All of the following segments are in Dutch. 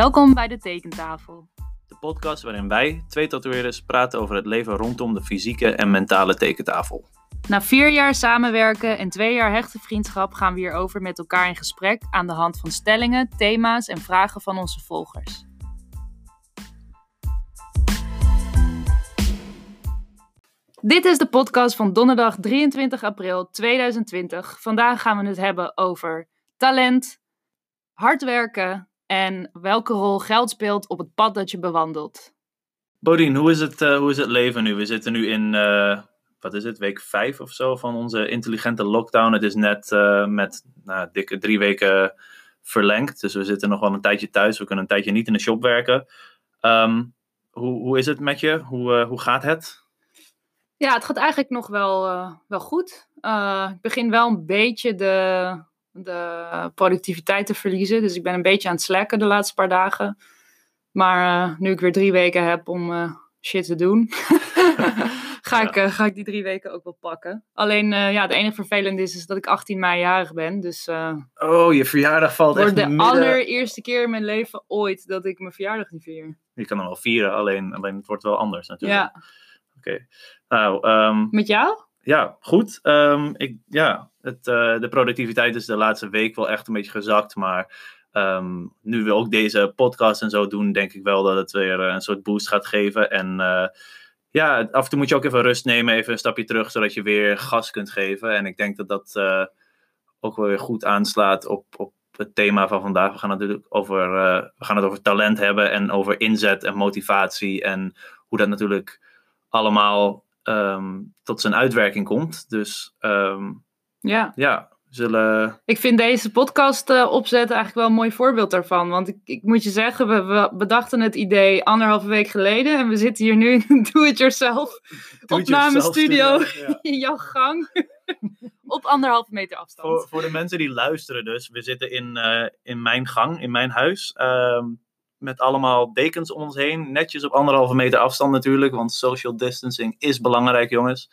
Welkom bij de Tekentafel. De podcast waarin wij, twee tatoeëerders, praten over het leven rondom de fysieke en mentale tekentafel. Na vier jaar samenwerken en twee jaar hechte vriendschap gaan we hierover met elkaar in gesprek aan de hand van stellingen, thema's en vragen van onze volgers. Dit is de podcast van donderdag 23 april 2020. Vandaag gaan we het hebben over talent, hard werken en welke rol geld speelt op het pad dat je bewandelt. Bodien, hoe is het, eh, hoe is het leven nu? We zitten nu in, eh, wat is het, week vijf of zo van onze intelligente lockdown. Het is net eh, met nou, dikke drie weken verlengd. Dus we zitten nog wel een tijdje thuis. We kunnen een tijdje niet in de shop werken. Ehm, hoe, hoe is het met je? Hoe, hoe gaat het? Ja, het gaat eigenlijk nog wel, wel goed. ik begin wel een beetje de, de productiviteit te verliezen. Dus ik ben een beetje aan het slacken de laatste paar dagen. Maar uh, nu ik weer drie weken heb om uh, shit te doen, ga, ja. ik, uh, ga ik die drie weken ook wel pakken. Alleen, ja, het enige vervelende is, is dat ik 18 mei jarig ben. Dus, oh, je verjaardag valt echt Voor de midden... allereerste keer in mijn leven ooit dat ik mijn verjaardag niet vier. Je kan hem wel vieren, alleen, alleen het wordt wel anders natuurlijk. Ja. Oké. Okay. Nou, um... Met jou? Ja, goed. Um, ik, ja, het, uh, de productiviteit is de laatste week wel echt een beetje gezakt. Maar um, nu we ook deze podcast en zo doen, denk ik wel dat het weer een soort boost gaat geven. En uh, ja, af en toe moet je ook even rust nemen, even een stapje terug, zodat je weer gas kunt geven. En ik denk dat dat ook wel weer goed aanslaat op, op het thema van vandaag. We gaan, natuurlijk over, we gaan het over talent hebben en over inzet en motivatie. En hoe dat natuurlijk allemaal um, tot zijn uitwerking komt. Dus um, ja. ja, we zullen. Ik vind deze podcast uh, opzetten eigenlijk wel een mooi voorbeeld daarvan. Want ik, ik moet je zeggen, we, we, bedachten het idee anderhalve week geleden. En we zitten hier nu in do-it-yourself opnamestudio ja. in jouw gang. Op anderhalve meter afstand. Voor, voor, de mensen die luisteren dus. We zitten in, uh, in mijn gang, in mijn huis. Um, met allemaal dekens om ons heen. Netjes op anderhalve meter afstand natuurlijk, want social distancing is belangrijk, jongens.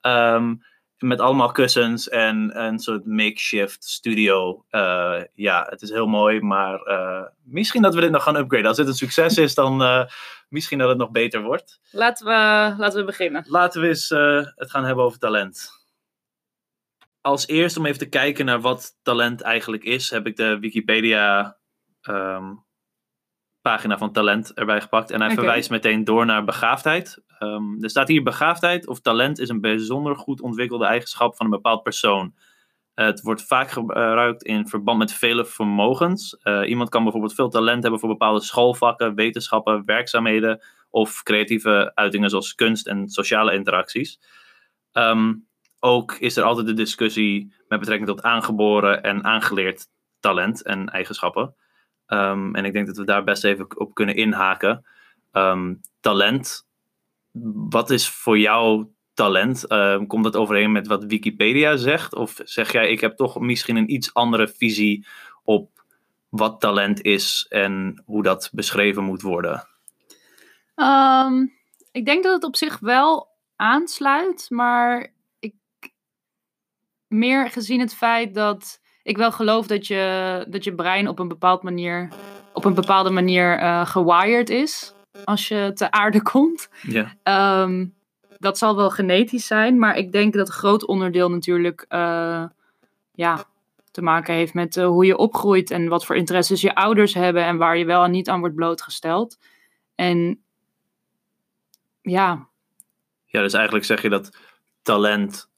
Um, met allemaal kussens en een soort makeshift studio. Uh, ja, het is heel mooi, maar uh, misschien dat we dit nog gaan upgraden. Als dit een succes is, dan uh, misschien dat het nog beter wordt. Laten we, laten we beginnen. Laten we eens het gaan hebben over talent. Als eerst om even te kijken naar wat talent eigenlijk is, heb ik de Wikipedia um, pagina van talent erbij gepakt. En hij okay. verwijst meteen door naar begaafdheid. Um, er staat hier begaafdheid of talent is een bijzonder goed ontwikkelde eigenschap van een bepaald persoon. Uh, het wordt vaak gebruikt in verband met vele vermogens. Uh, iemand kan bijvoorbeeld veel talent hebben voor bepaalde schoolvakken, wetenschappen, werkzaamheden of creatieve uitingen zoals kunst en sociale interacties. Um, ook is er altijd de discussie met betrekking tot aangeboren en aangeleerd talent en eigenschappen. Um, en ik denk dat we daar best even op kunnen inhaken. Um, talent. Wat is voor jou talent? Um, komt dat overeen met wat Wikipedia zegt? Of zeg jij, ik heb toch misschien een iets andere visie op wat talent is en hoe dat beschreven moet worden? ik denk dat het op zich wel aansluit, maar ik meer gezien het feit dat ik wel geloof dat je, dat je brein op een, bepaald manier, op een bepaalde manier uh, gewired is als je te aarde komt. Ja. Um, dat zal wel genetisch zijn, maar ik denk dat een groot onderdeel natuurlijk uh, ja, te maken heeft met uh, hoe je opgroeit en wat voor interesses je ouders hebben en waar je wel en niet aan wordt blootgesteld. En ja. Ja, dus eigenlijk zeg je dat talent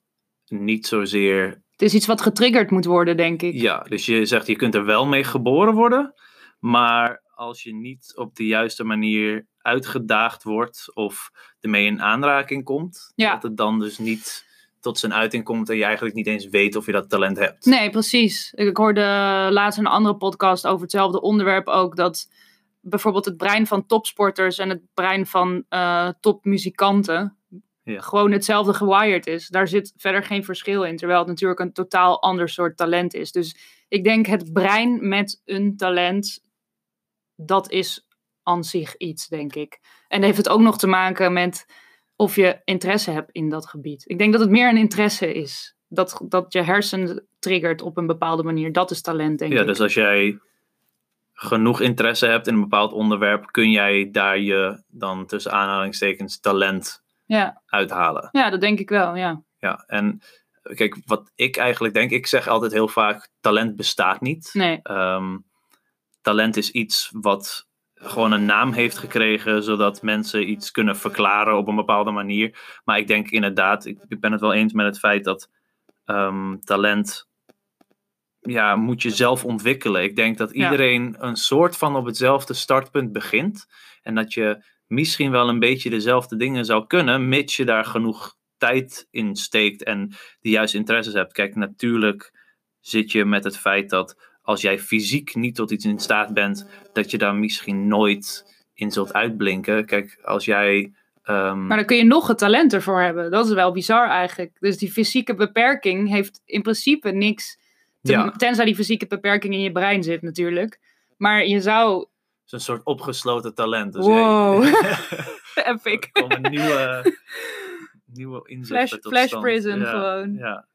niet zozeer het is iets wat getriggerd moet worden, denk ik. Ja, dus je zegt je kunt er wel mee geboren worden, maar als je niet op de juiste manier uitgedaagd wordt of ermee in aanraking komt, ja. dat het dan dus niet tot zijn uiting komt en je eigenlijk niet eens weet of je dat talent hebt. Nee, precies. Ik hoorde laatst een andere podcast over hetzelfde onderwerp ook, dat bijvoorbeeld het brein van topsporters en het brein van uh, topmuzikanten ja. gewoon hetzelfde gewired is. Daar zit verder geen verschil in, terwijl het natuurlijk een totaal ander soort talent is. Dus ik denk het brein met een talent, dat is aan zich iets, denk ik. En heeft het ook nog te maken met of je interesse hebt in dat gebied. Ik denk dat het meer een interesse is. Dat, dat je hersen triggert op een bepaalde manier. Dat is talent, denk ja, ik. dus als jij genoeg interesse hebt in een bepaald onderwerp, kun jij daar je dan tussen aanhalingstekens talent Ja. uithalen. ja, dat denk ik wel, ja. Ja, en kijk, wat ik eigenlijk denk, ik zeg altijd heel vaak, talent bestaat niet. Nee, Ehm, talent is iets wat gewoon een naam heeft gekregen, zodat mensen iets kunnen verklaren op een bepaalde manier. Maar ik denk inderdaad, ik, ik ben het wel eens met het feit dat ehm, talent, ja, moet je zelf ontwikkelen. Ik denk dat Ja. iedereen een soort van op hetzelfde startpunt begint. En dat je misschien wel een beetje dezelfde dingen zou kunnen, mits je daar genoeg tijd in steekt en de juiste interesses hebt. Kijk, natuurlijk zit je met het feit dat als jij fysiek niet tot iets in staat bent, dat je daar misschien nooit in zult uitblinken. Kijk, als jij. ehm, maar dan kun je nog het talent ervoor hebben. Dat is wel bizar eigenlijk. Dus die fysieke beperking heeft in principe niks, Ja. tenzij die fysieke beperking in je brein zit natuurlijk. Maar je zou, is een soort opgesloten talent. Dus Wow. epic, er komen nieuwe, nieuwe inzichten flash, tot flash stand. prison Ja, gewoon. Ja,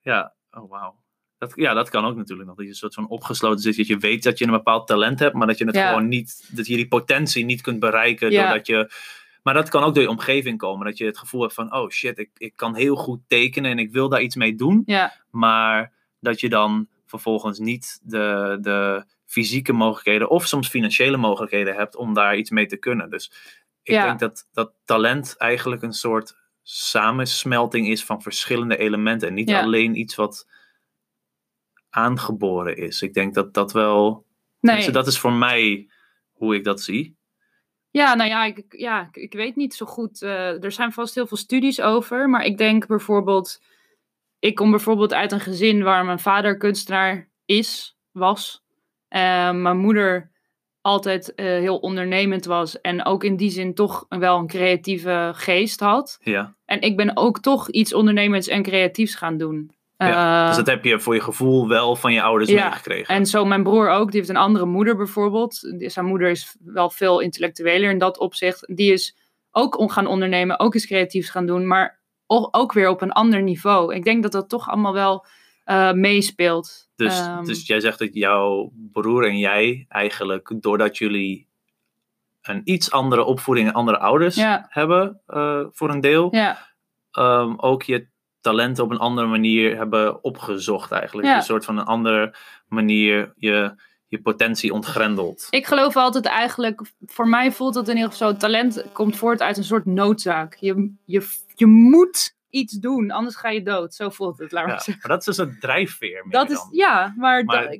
ja. oh wauw. Dat, ja, dat kan ook natuurlijk nog. Dat je een soort van opgesloten zit. Dat je weet dat je een bepaald talent hebt, maar dat je het Ja. gewoon niet, dat je die potentie niet kunt bereiken. Ja. Doordat je, maar dat kan ook door je omgeving komen. Dat je het gevoel hebt van, oh shit, ik, ik kan heel goed tekenen en ik wil daar iets mee doen. Ja, Maar dat je dan vervolgens niet de, de fysieke mogelijkheden of soms financiële mogelijkheden hebt om daar iets mee te kunnen. Dus ik Ja. denk dat, dat talent eigenlijk een soort samensmelting is van verschillende elementen. En niet Ja. alleen iets wat aangeboren is. Ik denk dat dat wel. nee. Dus dat is voor mij hoe ik dat zie. Ja, nou ja, ik, ja, ik, ik weet niet zo goed. eh, er zijn vast heel veel studies over. Maar ik denk bijvoorbeeld. Ik kom bijvoorbeeld uit een gezin waar mijn vader kunstenaar is, was. Eh, mijn moeder altijd eh, heel ondernemend was. En ook in die zin toch wel een creatieve geest had. Ja. En ik ben ook toch iets ondernemends en creatiefs gaan doen. Eh, Dus dat heb je voor je gevoel wel van je ouders ja, meegekregen. en zo mijn broer ook, die heeft een andere moeder bijvoorbeeld. Zijn moeder is wel veel intellectueler in dat opzicht. Die is ook gaan ondernemen, ook iets creatiefs gaan doen, maar ook weer op een ander niveau. Ik denk dat dat toch allemaal wel eh, meespeelt. Dus, Ehm, dus jij zegt dat jouw broer en jij eigenlijk, doordat jullie een iets andere opvoeding en andere ouders hebben, eh, voor een deel, ehm, ook je talent op een andere manier hebben opgezocht eigenlijk. Een soort van een andere manier je, je potentie ontgrendelt. ik geloof altijd eigenlijk, voor mij voelt het in ieder geval zo, talent komt voort uit een soort noodzaak. Je, je, je moet iets doen, anders ga je dood. Zo voelt het, laat maar zeggen. maar dat is dus een drijfveer meer Dat is, ja, maar, Maar- dat-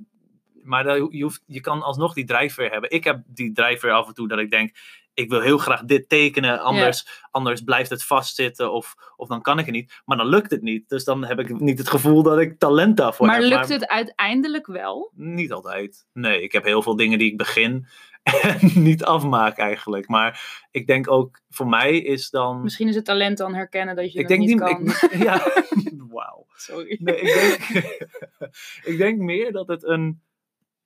Maar je, hoeft, je kan alsnog die drijfveer hebben. Ik heb die drijfveer af en toe dat ik denk, ik wil heel graag dit tekenen, anders, anders blijft het vastzitten of, of dan kan ik het niet. Maar dan lukt het niet. Dus dan heb ik niet het gevoel dat ik talent daarvoor maar heb. lukt het uiteindelijk wel? Niet altijd. Nee, ik heb heel veel dingen die ik begin niet afmaak eigenlijk. Maar ik denk ook, voor mij is dan... Misschien is het talent dan herkennen dat je ik dat denk niet kan. Ik, ja, wauw. Sorry. Nee, ik denk, ik denk meer dat het een.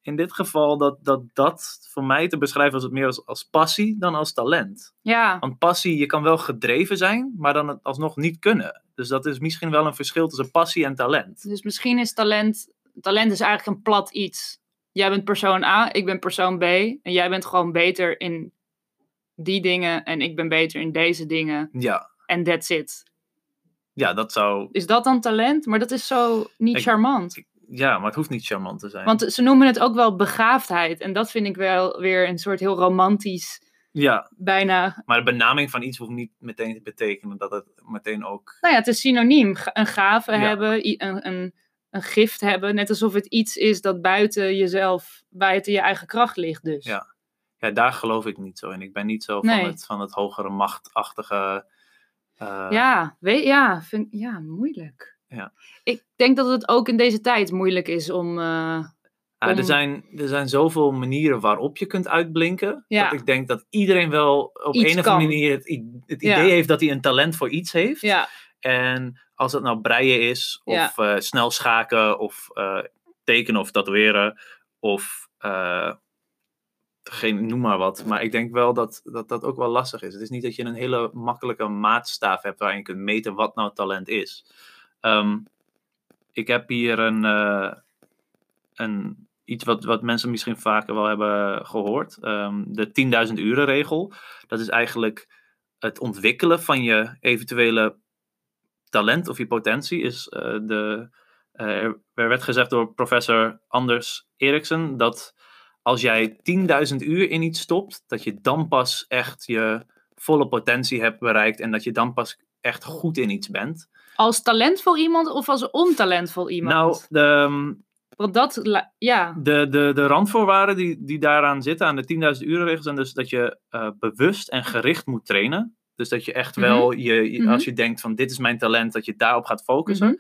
In dit geval dat dat, dat voor mij te beschrijven als het meer als, als passie dan als talent. Ja, Want passie, je kan wel gedreven zijn, maar dan het alsnog niet kunnen. Dus dat is misschien wel een verschil tussen passie en talent. dus misschien is talent... Talent is eigenlijk een plat iets. Jij bent persoon A, ik ben persoon B. En jij bent gewoon beter in die dingen en ik ben beter in deze dingen. Ja, En that's it. ja, dat zou. Is dat dan talent? Maar dat is zo niet Ik- charmant. Ja, maar het hoeft niet charmant te zijn. Want ze noemen het ook wel begaafdheid. En dat vind ik wel weer een soort heel romantisch, ja, bijna... maar de benaming van iets hoeft niet meteen te betekenen dat het meteen ook. Nou ja, het is synoniem. Een gave Ja. hebben, een, een, een gift hebben. Net alsof het iets is dat buiten jezelf, buiten je eigen kracht ligt dus. Ja. Ja, daar geloof ik niet zo in. Ik ben niet zo van, het, van het hogere machtachtige. eh, Ja, weet, ja, vind, ja, moeilijk. Ja. Ik denk dat het ook in deze tijd moeilijk is om... eh, Ah, er, zijn, er zijn zoveel manieren waarop je kunt uitblinken. Ja. Dat ik denk dat iedereen wel op Iets een of andere manier het, het Ja. idee heeft dat hij een talent voor iets heeft. ja, En als het nou breien is, of Ja. eh, snel schaken, of eh, tekenen of tatoeëren, of eh, geen, noem maar wat. Maar ik denk wel dat, dat dat ook wel lastig is. Het is niet dat je een hele makkelijke maatstaaf hebt waarin je kunt meten wat nou talent is. Ehm, ik heb hier een, een iets wat, wat mensen misschien vaker wel hebben gehoord. Ehm, de 10.000 uren regel. Dat is eigenlijk het ontwikkelen van je eventuele talent of je potentie. Is, eh, de, eh, er werd gezegd door professor Anders Eriksen dat als jij 10.000 uur in iets stopt, dat je dan pas echt je volle potentie hebt bereikt en dat je dan pas echt goed in iets bent. Als talentvol iemand of als ontalentvol iemand? Nou, de, ehm, Want dat, ja. de, de, de randvoorwaarden die, die daaraan zitten, aan de 10.000 uur regel, zijn dus dat je eh, bewust en gericht moet trainen. Dus dat je echt wel, je, je- Mhm. als je denkt van dit is mijn talent, dat je daarop gaat focussen. Mhm.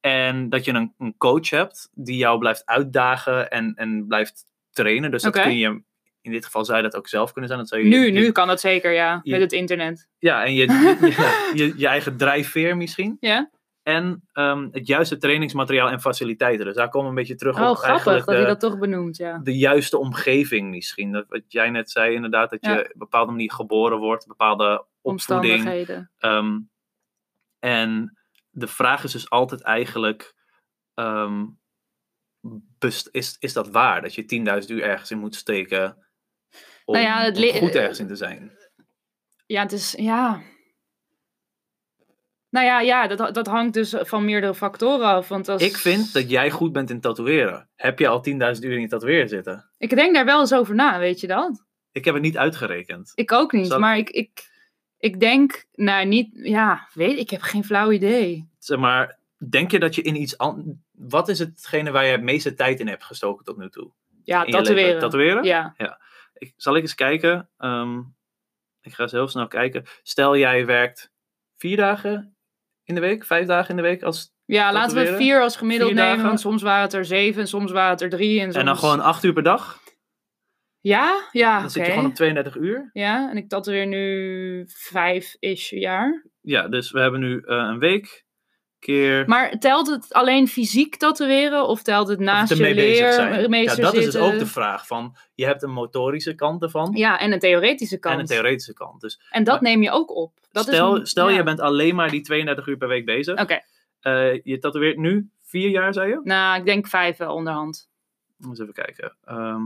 En dat je een, een coach hebt die jou blijft uitdagen en, en blijft trainen. Dus dat kun je, in dit geval zou je dat ook zelf kunnen zijn. Dat zou je, Nu, je- nu kan dat zeker, ja. je- Met het internet. Ja, en je, je, je, eigen drijfveer misschien. Ja? En ehm, het juiste trainingsmateriaal en faciliteiten. Dus daar komen we een beetje terug Oh, op grappig eigenlijk dat de, je dat toch benoemt, ja. de juiste omgeving misschien. Dat, wat jij net zei inderdaad, dat je op een bepaalde manier geboren wordt. Bepaalde opvoeding. Omstandigheden. Ehm, en de vraag is dus altijd eigenlijk, ehm, is, is dat waar? Dat je 10.000 uur ergens in moet steken om, Nou ja, het om le- goed ergens in te zijn? Ja, het is, ja. Nou ja, ja dat, dat hangt dus van meerdere factoren af. Want als... Ik vind dat jij goed bent in tatoeëren. Heb je al 10.000 uur in je tatoeëren zitten? Ik denk daar wel eens over na, weet je dat? Ik heb het niet uitgerekend. Ik ook niet, Zal- maar ik, ik, ik denk, nou niet, ja, weet ik, heb geen flauw idee. Zeg maar, denk je dat je in iets anders... Wat is hetgene waar je het meeste tijd in hebt gestoken tot nu toe? Ja, tatoeëren. Tatoeëren? Ja. Ik, zal ik eens kijken? Ehm, ik ga eens heel snel kijken. Stel jij werkt vier dagen in de week, vijf dagen in de week als ja, laten we vier als gemiddeld Vier nemen, dagen? want soms waren het er zeven en soms waren het er drie. En, soms... En dan gewoon acht uur per dag. Ja, ja, Dan zit je gewoon op 32 uur. Ja, en ik tatoeëer nu vijf-ish jaar. Ja, dus we hebben nu eh, een week keer Maar telt het alleen fysiek tatoeëren of telt het naast je zijn. Ja, dat is dus ook de vraag van, je hebt een motorische kant ervan Ja, en een theoretische kant. en een theoretische kant. Dus En dat Maar- neem je ook op. Dat stel, is, stel ja. je bent alleen maar die 32 uur per week bezig. Oké, Eh, je tatoeëert nu vier jaar, zei je? nou, ik denk vijf wel onderhand. Eens even kijken. Ehm,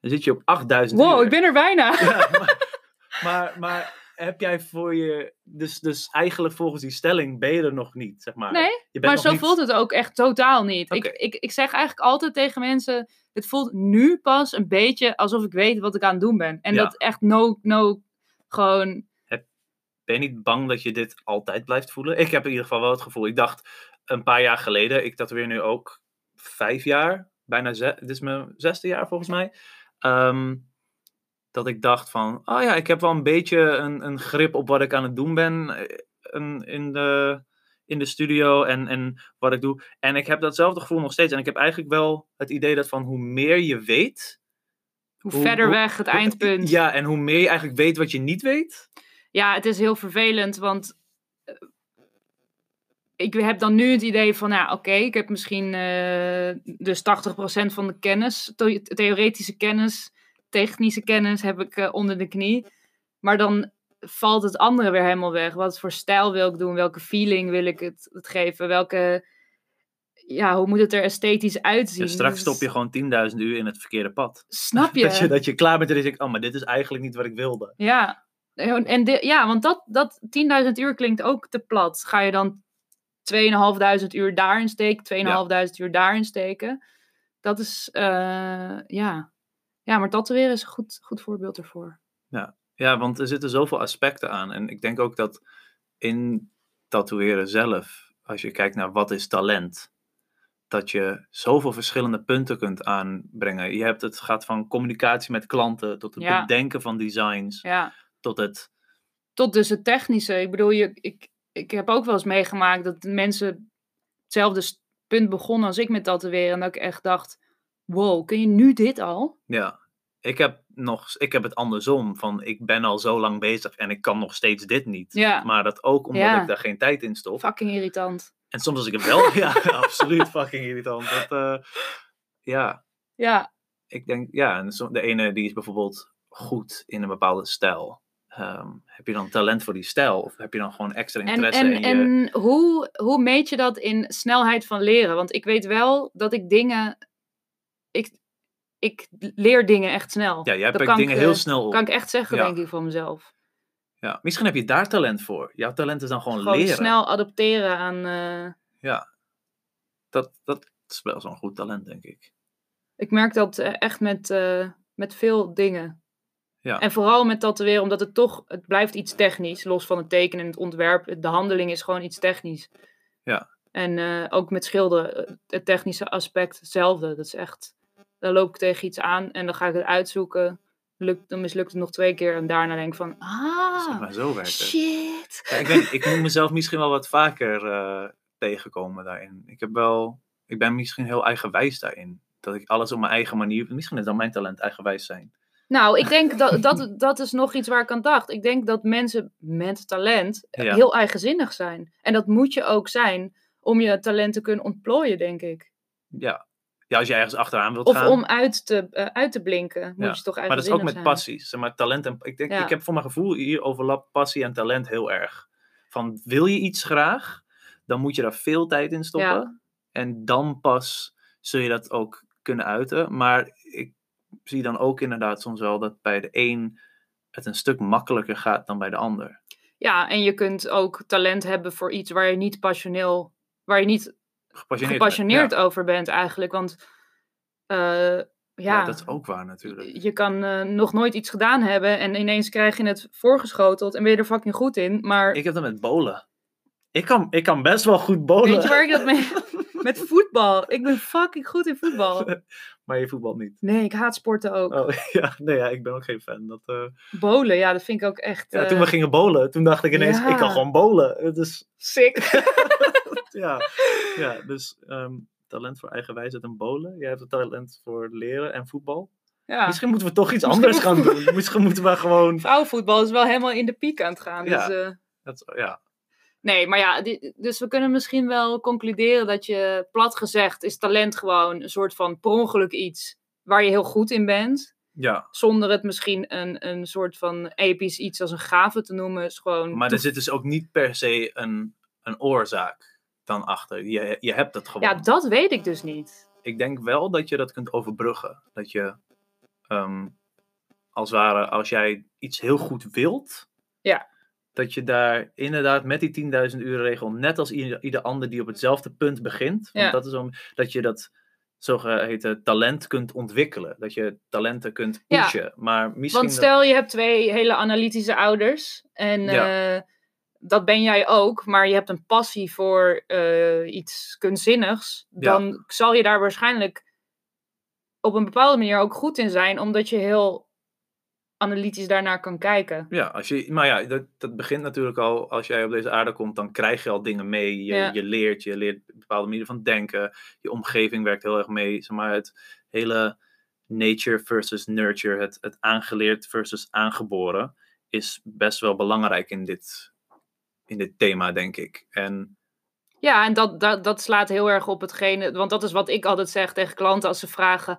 dan zit je op 8000 Wow, uur. ik ben er bijna. Ja, maar, maar, maar heb jij voor je... Dus, dus eigenlijk volgens die stelling ben je er nog niet, zeg maar. Nee, je bent maar zo niet- voelt het ook echt totaal niet. Ik, ik, ik zeg eigenlijk altijd tegen mensen, het voelt nu pas een beetje alsof ik weet wat ik aan het doen ben. En Ja. dat echt no, no, gewoon, Ben je niet bang dat je dit altijd blijft voelen? Ik heb in ieder geval wel het gevoel. Ik dacht een paar jaar geleden, ik tatoeëer nu ook vijf jaar, bijna zes, dit is mijn zesde jaar volgens mij. Ehm, dat ik dacht van, oh ja, ik heb wel een beetje een, een grip op wat ik aan het doen ben eh, in, in, de, in de studio en, en wat ik doe. En ik heb datzelfde gevoel nog steeds. En ik heb eigenlijk wel het idee dat van hoe meer je weet, hoe, Hoe- verder hoe- weg het eindpunt. ja, en hoe meer je eigenlijk weet wat je niet weet. Ja, het is heel vervelend, want ik heb dan nu het idee van, nou oké, ik heb misschien eh, dus 80% van de kennis, the- theoretische kennis, technische kennis heb ik eh, onder de knie. Maar dan valt het andere weer helemaal weg. Wat voor stijl wil ik doen? Welke feeling wil ik het, het geven? Welke, ja, hoe moet het er esthetisch uitzien? Ja, straks Dus- stop je gewoon 10.000 uur in het verkeerde pad. Snap je? Dat, je, dat je klaar bent en je denkt, oh, maar dit is eigenlijk niet wat ik wilde. Ja, en ja want dat, dat 10.000 uur klinkt ook te plat. Ga je dan 2.500 uur daarin steken, 2.500 uur daarin steken? Dat is, eh, ja. Ja, maar tatoeëren is een goed, goed voorbeeld ervoor. Ja, want er zitten zoveel aspecten aan. En ik denk ook dat in tatoeëren zelf, als je kijkt naar wat is talent, dat je zoveel verschillende punten kunt aanbrengen. Je hebt het gaat van communicatie met klanten, tot het Ja. bedenken van designs, Ja, tot het... tot dus het technische. Ik bedoel, je, ik, ik heb ook wel eens meegemaakt dat mensen hetzelfde punt begonnen als ik met tatoeëren. En dat ik echt dacht, wow, kun je nu dit al? Ja, ik heb, nog, ik heb het andersom, van ik ben al zo lang bezig en ik kan nog steeds dit niet. Ja. Maar dat ook omdat Ja. ik daar geen tijd in stop. Fucking irritant. En soms als ik het wel, ja, absoluut fucking irritant. Dat, eh, ja, Ja, ik denk, ja, en de ene die is bijvoorbeeld goed in een bepaalde stijl. Ehm, heb je dan talent voor die stijl? Of heb je dan gewoon extra interesse en, in je... en hoe, hoe meet je dat in snelheid van leren? Want ik weet wel dat ik dingen ik leer dingen echt snel. Ja, jij Dat pakt kan ik, dingen heel eh, snel op. Kan ik echt zeggen, Ja. denk ik, van mezelf. Ja. Misschien heb je daar talent voor. Jouw talent is dan gewoon, Gewoon leren. snel adopteren aan... eh, Ja. Dat, dat is wel zo'n goed talent, denk ik. ik merk dat eh, echt met, met veel dingen. Ja. En vooral met tatoeëren, omdat het toch... Het blijft iets technisch, los van het tekenen en het ontwerp. De handeling is gewoon iets technisch. Ja. En eh, ook met schilderen, eh, het technische aspect hetzelfde. Dat is echt... Dan loop ik tegen iets aan en dan ga ik het uitzoeken. Lukt, dan mislukt het nog twee keer en daarna denk ik van... Zeg Ah, maar, zo werkt het. shit. Ja, ik, ben, ik moet mezelf misschien wel wat vaker eh, tegenkomen daarin. Ik, heb wel, ik ben misschien heel eigenwijs daarin. Dat ik alles op mijn eigen manier... Misschien is dan mijn talent eigenwijs zijn. Nou, ik denk dat, dat dat is nog iets waar ik aan dacht. Ik denk dat mensen met talent Ja. heel eigenzinnig zijn. En dat moet je ook zijn om je talent te kunnen ontplooien, denk ik. Ja. ja, als je ergens achteraan wilt Of gaan. om uit te, eh, uit te blinken, moet je toch maar dat is ook met zijn. passies. Zeg maar, talent en, ik, denk, Ja. ik heb voor mijn gevoel hier overlapt passie en talent heel erg. Van wil je iets graag, dan moet je daar veel tijd in stoppen. En dan pas zul je dat ook kunnen uiten. Maar ik zie dan ook inderdaad soms wel dat bij de een het een stuk makkelijker gaat dan bij de ander. Ja, en je kunt ook talent hebben voor iets waar je niet passioneel, waar je niet Gepassioneerd. gepassioneerd Ja. over bent eigenlijk. Want eh, ja, Ja, dat is ook waar natuurlijk. je kan eh, nog nooit iets gedaan hebben en ineens krijg je het voorgeschoteld en ben je er fucking goed in. Maar Ik heb dat met bolen. Ik kan, ik kan best wel goed bolen. weet je waar ik dat mee... Met voetbal. Ik ben fucking goed in voetbal. maar je voetbalt niet. Nee, ik haat sporten ook. Oh ja, nee, ja, ik ben ook geen fan. Dat, eh, Bolen, ja, dat vind ik ook echt... Ja, eh, toen we gingen bowlen, toen dacht ik ineens, ja. ik kan gewoon bowlen. Het is, Sick. ja, ja, dus ehm, talent voor eigen wijsheid en bowlen. Jij hebt het talent voor leren en voetbal. Ja. Misschien moeten we toch iets anders gaan doen. Misschien moeten we gewoon... Vrouwenvoetbal is wel helemaal in de piek aan het gaan. Ja. Dus, eh, Dat, ja, Nee, maar ja, dus we kunnen misschien wel concluderen dat je, plat gezegd, is talent gewoon een soort van per ongeluk iets waar je heel goed in bent. ja, Zonder het misschien een, een soort van episch iets als een gave te noemen. Is gewoon maar er zit dus ook niet per se een, een oorzaak dan achter. Je, je hebt het gewoon. Ja, dat weet ik dus niet. ik denk wel dat je dat kunt overbruggen. Dat je, ehm, als het ware, als jij iets heel goed wilt, Ja. Dat je daar inderdaad met die 10.000 uur regel, net als ieder, ieder ander die op hetzelfde punt begint, want Ja. dat is om, dat je dat zogeheten talent kunt ontwikkelen. Dat je talenten kunt Ja. pushen. Maar misschien. Want stel je hebt twee hele analytische ouders en Ja. eh, dat ben jij ook, maar je hebt een passie voor eh, iets kunstzinnigs, dan zal je daar waarschijnlijk op een bepaalde manier ook goed in zijn, omdat je heel analytisch daarnaar kan kijken. Ja, als je, maar ja, dat, dat begint natuurlijk al als jij op deze aarde komt, dan krijg je al dingen mee. Je, Ja. je leert, je leert bepaalde manier van denken. Je omgeving werkt heel erg mee. Zeg maar, het hele nature versus nurture, het, het aangeleerd versus aangeboren, is best wel belangrijk in dit, in dit thema, denk ik. En Ja, en dat, dat, dat slaat heel erg op hetgene, want dat is wat ik altijd zeg tegen klanten als ze vragen,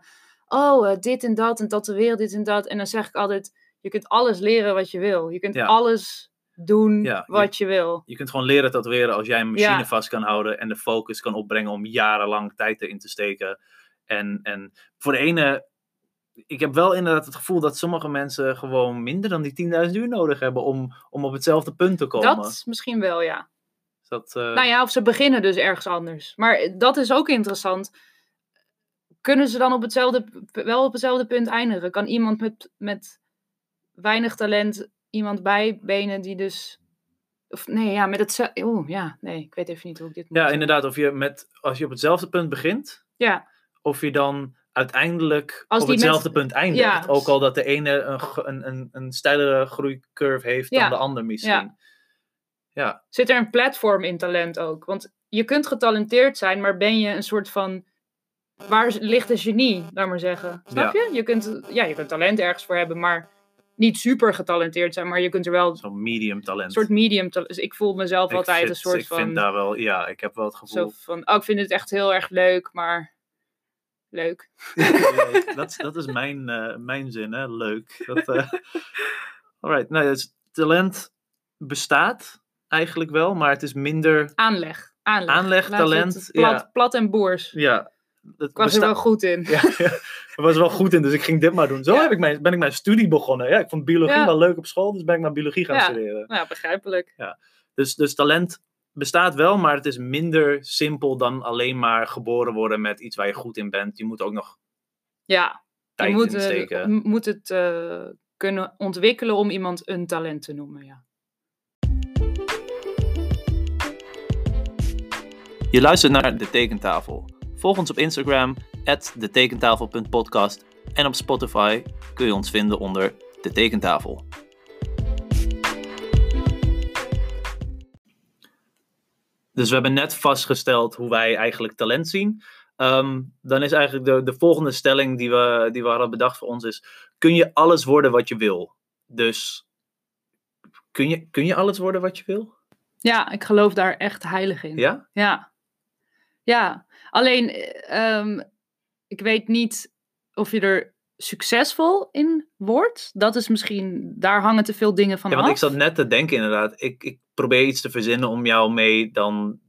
oh, eh, dit en dat en tatoeëren, dit en dat. En dan zeg ik altijd, je kunt alles leren wat je wil. Je kunt Ja. alles doen Ja, wat je wil. je kunt gewoon leren tatoeëren als jij een machine Ja. vast kan houden en de focus kan opbrengen om jarenlang tijd erin te steken. En, en voor de ene, ik heb wel inderdaad het gevoel dat sommige mensen gewoon minder dan die 10.000 uur nodig hebben om, om op hetzelfde punt te komen. Dat misschien wel, ja. Dat, eh, Nou ja, of ze beginnen dus ergens anders. Maar dat is ook interessant. Kunnen ze dan op hetzelfde, wel op hetzelfde punt eindigen? Kan iemand met, met weinig talent iemand bijbenen die dus... Of nee, ja, met het... Oeh, ja, nee, ik weet even niet hoe ik dit moet ja, zeggen. inderdaad, of je met, als je op hetzelfde punt begint, Ja, of je dan uiteindelijk Als op met- hetzelfde punt eindigt. Ja. Ook al dat de ene een, een, een, een steilere groeicurve heeft Ja. dan de ander misschien. Ja. ja. zit er een platform in talent ook? Want je kunt getalenteerd zijn, maar ben je een soort van... Waar ligt de genie, laat maar zeggen? Snap je? Je kunt, ja, je kunt talent ergens voor hebben, maar niet super getalenteerd zijn. Maar je kunt er wel Zo'n medium talent. een soort medium... talent- Dus ik voel mezelf Ik altijd vind- een soort ik van... vind daar wel, ja, ik heb wel het Zo gevoel. van, oh, ik vind het echt heel erg leuk, maar leuk. Dat, is- dat is mijn, eh, mijn zin, hè? Leuk. Dat, eh alright, nou, dus talent bestaat eigenlijk wel, maar het is minder Aanleg. Aanleg, talent, Plat, ja. plat en boers. ja, Ik was er wel goed in. Ja, ja, ik was er wel goed in, dus ik ging dit maar doen. Zo Ja. heb ik mijn, ben ik mijn studie begonnen. Ja, ik vond biologie Ja. wel leuk op school, dus ben ik maar biologie gaan Ja. studeren. Nou, begrijpelijk. Dus, dus talent bestaat wel, maar het is minder simpel dan alleen maar geboren worden met iets waar je goed in bent. Je moet ook nog Ja, je tijd moet, in eh, moet het eh, kunnen ontwikkelen om iemand een talent te noemen. Ja. Je luistert naar De Tekentafel. Volg ons op Instagram, detekentafel.podcast. En op Spotify kun je ons vinden onder De Tekentafel. Dus we hebben net vastgesteld hoe wij eigenlijk talent zien. Ehm, dan is eigenlijk de, de volgende stelling die we, die we hadden bedacht voor ons is... Kun je alles worden wat je wil? Dus kun je, kun je alles worden wat je wil? ja, ik geloof daar echt heilig in. Ja? Ja. Ja, alleen eh, ehm, ik weet niet of je er succesvol in wordt. Dat is misschien, daar hangen te veel dingen van Ja, want ik zat net te denken inderdaad. Ik, ik probeer iets te verzinnen om jou mee dan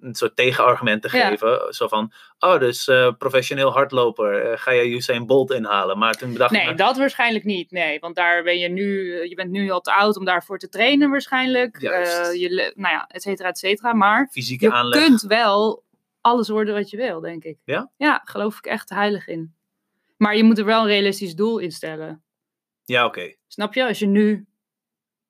een soort tegenargument te Ja. geven. Zo van, oh, dus eh, professioneel hardloper, eh, ga je Usain Bolt inhalen? Maar toen bedacht ik, Nee, dat waarschijnlijk niet. Nee, want daar ben je nu, je bent nu al te oud om daarvoor te trainen waarschijnlijk. Eh, je, nou ja, et cetera, et cetera. Maar fysieke je aanleg. kunt wel alles worden wat je wil, denk ik. Ja? Ja, geloof ik echt heilig in. Maar je moet er wel een realistisch doel in stellen. Ja, oké. Snap je? Als je nu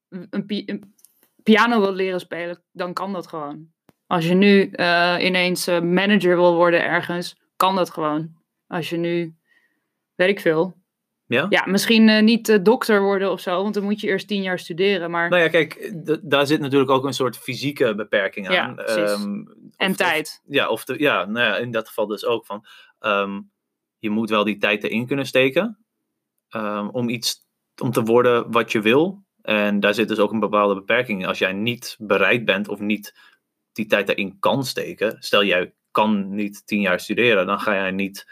een, pi- een piano wil leren spelen, dan kan dat gewoon. Als je nu eh, ineens eh, manager wil worden ergens, kan dat gewoon. Als je nu, weet ik veel. Ja? Ja, misschien eh, niet eh, dokter worden of zo, want dan moet je eerst tien jaar studeren. Maar, Nou ja, kijk, daar zit natuurlijk ook een soort fysieke beperking aan. Ja. Ehm, en tijd. Of, ja, of de, ja, nou ja, in dat geval dus ook van, ehm, je moet wel die tijd erin kunnen steken ehm, om iets, om te worden wat je wil. En daar zit dus ook een bepaalde beperking in. Als jij niet bereid bent of niet die tijd erin kan steken, stel jij kan niet tien jaar studeren, dan ga jij niet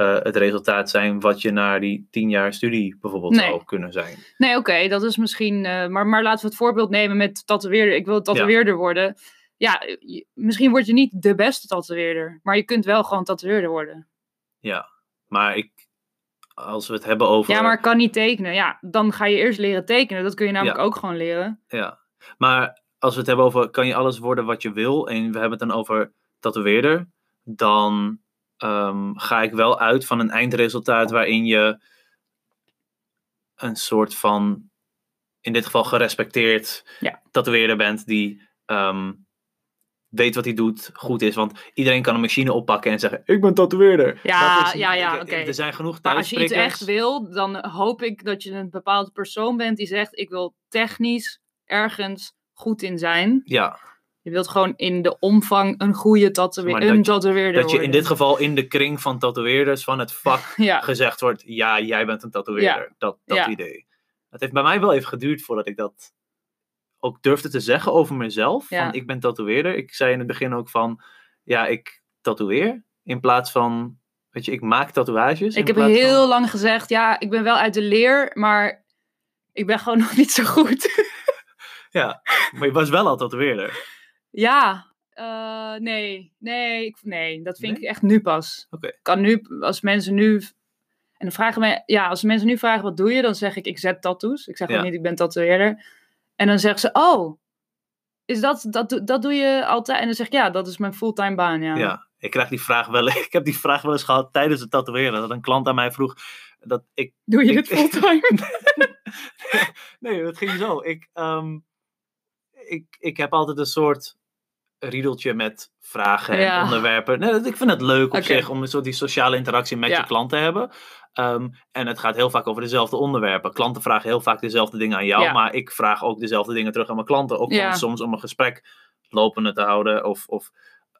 eh, het resultaat zijn wat je na die tien jaar studie bijvoorbeeld Nee. zou kunnen zijn. Nee, oké, dat is misschien. eh, maar, maar laten we het voorbeeld nemen met tatoeëerder. Ik wil tatoeëerder worden. Ja, je- misschien word je niet de beste tatoeëerder, maar je kunt wel gewoon tatoeëerder worden. Maar ik, als we het hebben over. Ja, maar ik kan niet tekenen. Ja, dan ga je eerst leren tekenen. Dat kun je namelijk Ja. ook gewoon leren. Ja, maar als we het hebben over kan je alles worden wat je wil en we hebben het dan over tatoeëerder, dan ehm, ga ik wel uit van een eindresultaat waarin je een soort van, in dit geval gerespecteerd Ja. tatoeëerder bent die ehm, weet wat hij doet, goed is. Want iedereen kan een machine oppakken en zeggen, ik ben tatoeëerder. Ja, is- ja, ja, oké. Er zijn genoeg Maar als je iets echt wil, dan hoop ik dat je een bepaalde persoon bent die zegt: Ik wil technisch ergens goed in zijn. Ja, Je wilt gewoon in de omvang een goede tatoeë- Maar een dat- tatoeëerder dat je in dit geval in de kring van tatoeëerders van het vak Ja, gezegd wordt, ja, jij bent een tatoeëerder. Dat, dat Ja. idee. Het heeft bij mij wel even geduurd voordat ik dat ook durfde te zeggen over mezelf. Van, ik ben tatoeëerder. Ik zei in het begin ook van, ja, ik tatoeëer. In plaats van, weet je, ik maak tatoeages. ik heb van- heel lang gezegd: Ja, ik ben wel uit de leer, maar ik ben gewoon nog niet zo goed. Ja, maar je was wel al tatoeëerder. Ja, eh, nee, nee, ik, nee, dat vind Nee? ik echt nu pas. Oké. Kan nu, als mensen nu. En dan vragen mij, ja, als mensen nu vragen wat doe je, dan zeg ik ik zet tattoos. Ik zeg Ja. ook niet ik ben tatoeëerder. En dan zeggen ze, oh, is dat, dat, doe- dat doe je altijd? En dan zeg ik, ja, dat is mijn fulltime baan, ja. Ja. ik krijg die vraag wel, ik heb die vraag wel eens gehad tijdens het tatoeëren. Dat een klant aan mij vroeg, dat ik Doe je Ik- het fulltime? nee, dat ging zo. Ik, ehm, ik, ik heb altijd een soort riedeltje met vragen en Ja. onderwerpen. Nee, ik vind het leuk op zich om een soort die sociale interactie met Ja. je klant te hebben. Ehm, en het gaat heel vaak over dezelfde onderwerpen. Klanten vragen heel vaak dezelfde dingen aan jou, Ja. maar ik vraag ook dezelfde dingen terug aan mijn klanten. Ook soms om een gesprek lopende te houden of, of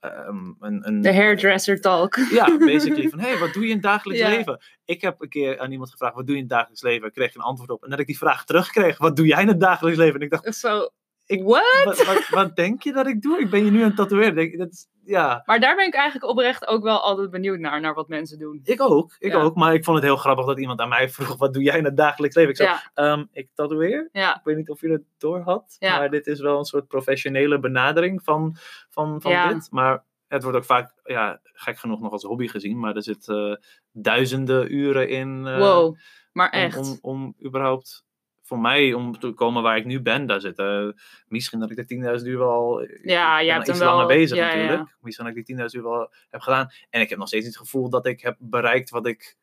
ehm, een, een, De hairdresser talk. ja, basically van, hey, wat doe je in het dagelijks leven? Ik heb een keer aan iemand gevraagd, wat doe je in het dagelijks leven? Ik kreeg een antwoord op. En dat ik die vraag terugkreeg, wat doe jij in het dagelijks leven? En ik dacht, Zo, Ik- what? wat, wat, wat denk je dat ik doe? Ik ben je nu aan het tatoeëren. Denk, dat is, ja, Maar daar ben ik eigenlijk oprecht ook wel altijd benieuwd naar, naar wat mensen doen. ik ook. Ik Ja. ook. Maar ik vond het heel grappig dat iemand aan mij vroeg, wat doe jij in het dagelijks leven? Ik zei, Ja, "Ehm, ik tatoeëer. ja, Ik weet niet of je het door had. Maar dit is wel een soort professionele benadering van, van, van dit. Maar Het wordt ook vaak, ja, gek genoeg nog als hobby gezien, maar er zitten duizenden uren in. eh, wow, maar om- echt. Om, om, überhaupt, voor mij, om te komen waar ik nu ben, daar zitten misschien dat ik de 10.000 uur wel. ik Ja, je hebt iets hem wel- langer bezig ja, ja. natuurlijk. Misschien dat ik die 10.000 uur wel heb gedaan. En ik heb nog steeds niet het gevoel dat ik heb bereikt wat ik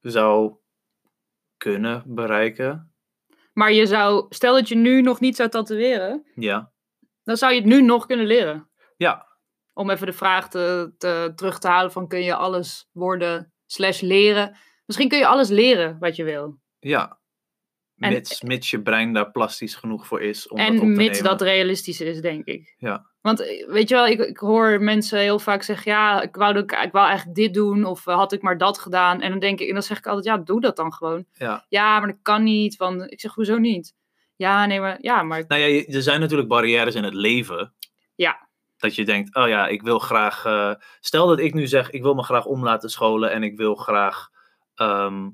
zou kunnen bereiken. Maar je zou, stel dat je nu nog niet zou tatoeëren, Ja, dan zou je het nu nog kunnen leren. ja, Om even de vraag te, te, terug te halen van kun je alles worden slash leren. Misschien kun je alles leren wat je wil. ja. En- Mits, je brein daar plastisch genoeg voor is om dat op te En mits nemen. dat realistisch is, denk ik. Ja. Want eh, weet je wel, ik, ik hoor mensen heel vaak zeggen: ja, ik wou, ik, ik wou eigenlijk dit doen, of eh, had ik maar dat gedaan. En dan denk ik, en dan zeg ik altijd: ja, doe dat dan gewoon. Ja. Ja, maar dat kan niet. Want ik zeg, hoezo niet? Ja, nee, maar ja, maar Nou ja, er zijn natuurlijk barrières in het leven. Ja. Dat je denkt, oh ja, ik wil graag... eh, stel dat ik nu zeg, ik wil me graag om laten scholen en ik wil graag... ehm,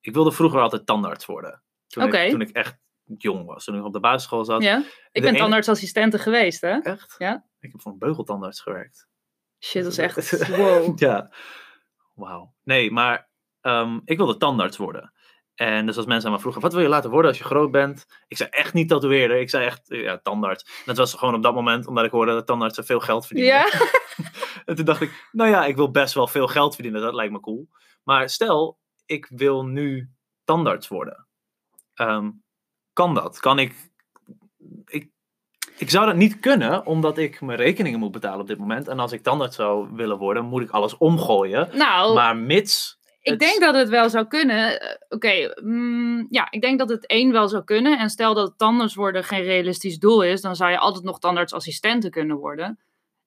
ik wilde vroeger altijd tandarts worden. Toen, ik, toen ik echt jong was, toen ik op de basisschool zat. ja. Ik ben ene- tandartsassistente geweest, hè? Echt? Ja. Ik heb voor een beugeltandarts gewerkt. Shit, dat is echt wow. Ja. Wauw. Nee, maar ehm, ik wilde tandarts worden. En dus als mensen aan me vroegen, wat wil je laten worden als je groot bent? Ik zei echt niet tatoeëerder. Ik zei echt, ja, tandarts. En dat was gewoon op dat moment, omdat ik hoorde dat tandartsen veel geld verdienen. Ja, En toen dacht ik, nou ja, ik wil best wel veel geld verdienen. Dat lijkt me cool. Maar stel, ik wil nu tandarts worden. Ehm, kan dat? Kan ik, ik... Ik zou dat niet kunnen, omdat ik mijn rekeningen moet betalen op dit moment. En als ik tandarts zou willen worden, moet ik alles omgooien. nou, Maar mits... ik het- denk dat het wel zou kunnen. Eh, Oké, mm, ja, ik denk dat het één wel zou kunnen. En stel dat tandarts worden geen realistisch doel is, dan zou je altijd nog tandartsassistenten kunnen worden.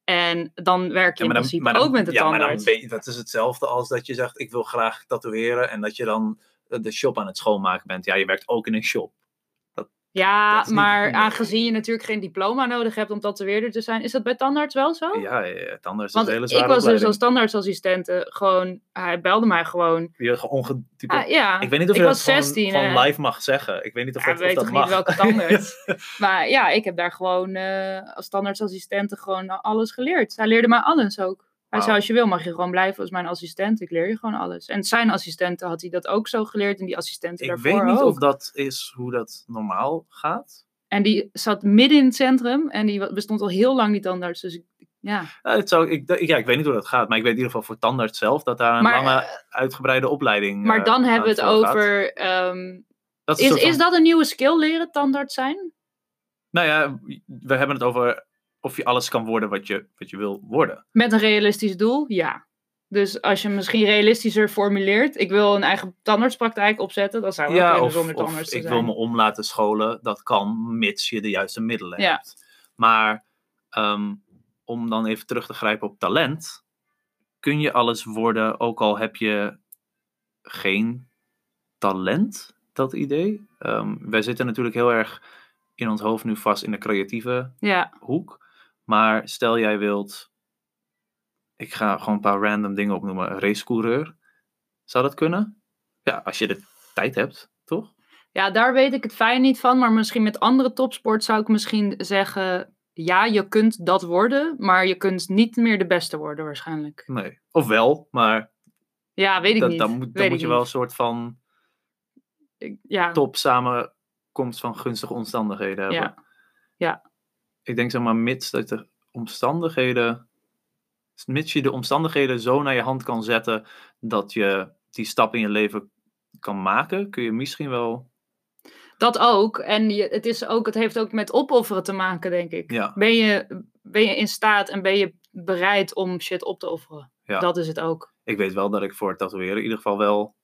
En dan werk je Ja, in maar dan- principe maar dan- ook met de ja, maar dan tandarts. ben je- dat is hetzelfde als dat je zegt, ik wil graag tatoeëren. En dat je dan de shop aan het schoonmaken bent. Ja, je werkt ook in een shop. Ja, dat niet- maar aangezien je natuurlijk geen diploma nodig hebt om tatoeëerder te zijn, is dat bij tandarts wel zo? Ja, ja, ja, tandarts is een hele ik zware was dus als tandartsassistente gewoon, hij belde mij gewoon. Je ongetype- Ah, ja, Ik weet niet of ik je dat gewoon, 16, gewoon hè. live mag zeggen. Ik weet niet of, Ja, dat, weet of dat toch mag. niet welke tandarts? maar ja, ik heb daar gewoon eh, als tandartsassistente gewoon alles geleerd. Hij leerde mij alles ook. Hij zei, als je wil mag je gewoon blijven als mijn assistent. Ik leer je gewoon alles. En zijn assistenten had hij dat ook zo geleerd. En die assistenten ik daarvoor weet niet ook. of dat is hoe dat normaal gaat. En die zat midden in het centrum. En die bestond al heel lang, die tandarts. Dus ik, ja. Ja, het zou, ik, ja, ik weet niet hoe dat gaat. Maar ik weet in ieder geval voor tandarts zelf dat daar een Maar, lange uitgebreide opleiding Maar eh, dan hebben we het over... ehm, Dat is, is van- dat een nieuwe skill leren, tandarts zijn? Nou ja, we hebben het over of je alles kan worden wat je, wat je wil worden. Met een realistisch doel? Ja. Dus als je misschien realistischer formuleert, ik wil een eigen tandartspraktijk opzetten, dan zou ook Ja, of, zonder of tandarts te ik wil me om laten scholen. Dat kan, mits je de juiste middelen Ja. hebt. Maar ehm, om dan even terug te grijpen op talent. Kun je alles worden, ook al heb je geen talent, dat idee? Ehm, wij zitten natuurlijk heel erg in ons hoofd nu vast in de creatieve Ja, hoek. Maar stel jij wilt, ik ga gewoon een paar random dingen opnoemen, een racecoureur. Zou dat kunnen? Ja, als je de tijd hebt, toch? ja, daar weet ik het fijn niet van, maar misschien met andere topsport zou ik misschien zeggen, ja, je kunt dat worden, maar je kunt niet meer de beste worden waarschijnlijk. Nee. Of wel, maar Ja, weet ik dat- niet. dan moet, dan moet je wel een soort van Ik- ja, top samenkomst van gunstige omstandigheden hebben. Ja. Ja. Ik denk zeg maar, mits dat de omstandigheden, mits je de omstandigheden zo naar je hand kan zetten dat je die stap in je leven kan maken, kun je misschien wel dat ook. En je, het, is ook, het heeft ook met opofferen te maken, denk ik. Ja. Ben, je, ben je in staat en ben je bereid om shit op te offeren? Ja. Dat is het ook. ik weet wel dat ik voor het tatoeëren in ieder geval wel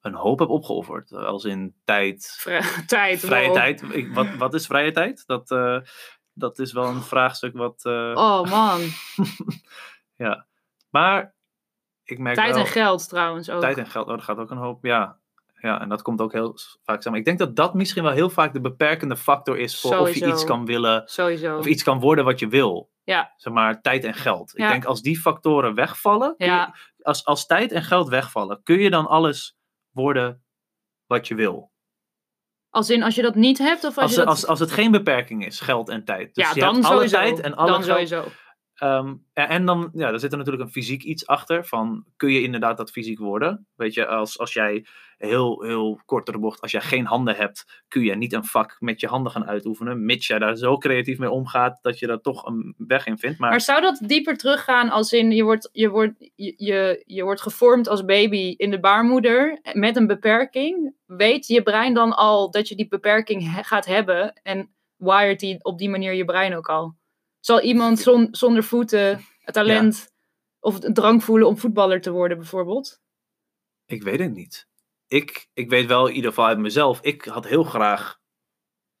een hoop heb opgeofferd. Als in tijd, Vrije tijd. vrije wow. tijd. Ik, wat, wat is vrije tijd? Dat, eh, dat is wel een vraagstuk wat... eh, Oh man, Ja. Maar ik merk tijd wel... en geld trouwens ook. Tijd en geld, oh, dat gaat ook een hoop. Ja. ja, en dat komt ook heel vaak samen. Ik denk dat dat misschien wel heel vaak de beperkende factor is voor of je iets kan willen... Sowieso. Of iets kan worden wat je wil. Ja. Zeg maar, tijd en geld. Ja. Ik denk als die factoren wegvallen... je- als, als tijd en geld wegvallen, kun je dan alles worden wat je wil. Als in als je dat niet hebt of als, Als, je dat... als, als het geen beperking is, geld en tijd. Dus ja, je dan hebt alle tijd en alle dan geld. sowieso. Ehm, en, dan, ja, daar zit er natuurlijk een fysiek iets achter. Van, kun je inderdaad dat fysiek worden? Weet je, als, als jij heel, heel kort door de bocht, als jij geen handen hebt, kun je niet een vak met je handen gaan uitoefenen. Mits jij daar zo creatief mee omgaat, dat je er toch een weg in vindt. Maar, zou dat dieper teruggaan als in je wordt, je, wordt, je, je, je wordt gevormd als baby in de baarmoeder met een beperking? Weet je brein dan al dat je die beperking gaat hebben en wired die op die manier je brein ook al? Zal iemand zon- zonder voeten het talent of een drang voelen om voetballer te worden bijvoorbeeld? ik weet het niet. Ik, ik weet wel in ieder geval uit mezelf, ik had heel graag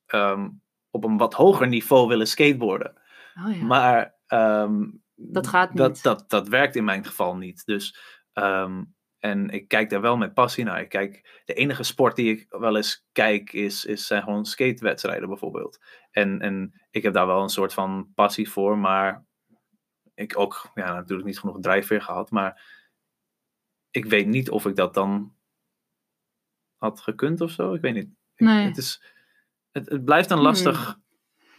ehm, op een wat hoger niveau willen skateboarden. Oh ja. Maar ehm, Dat gaat Dat, niet. dat, dat werkt in mijn geval niet. Dus, ehm, en ik kijk daar wel met passie naar. Ik kijk, de enige sport die ik wel eens kijk is, is zijn gewoon skatewedstrijden bijvoorbeeld. En, en ik heb daar wel een soort van passie voor, maar ik ook ja, natuurlijk niet genoeg drijfveer gehad. Maar ik weet niet of ik dat dan had gekund of zo. Ik weet niet. Ik-. Het, is, het, het blijft een lastig,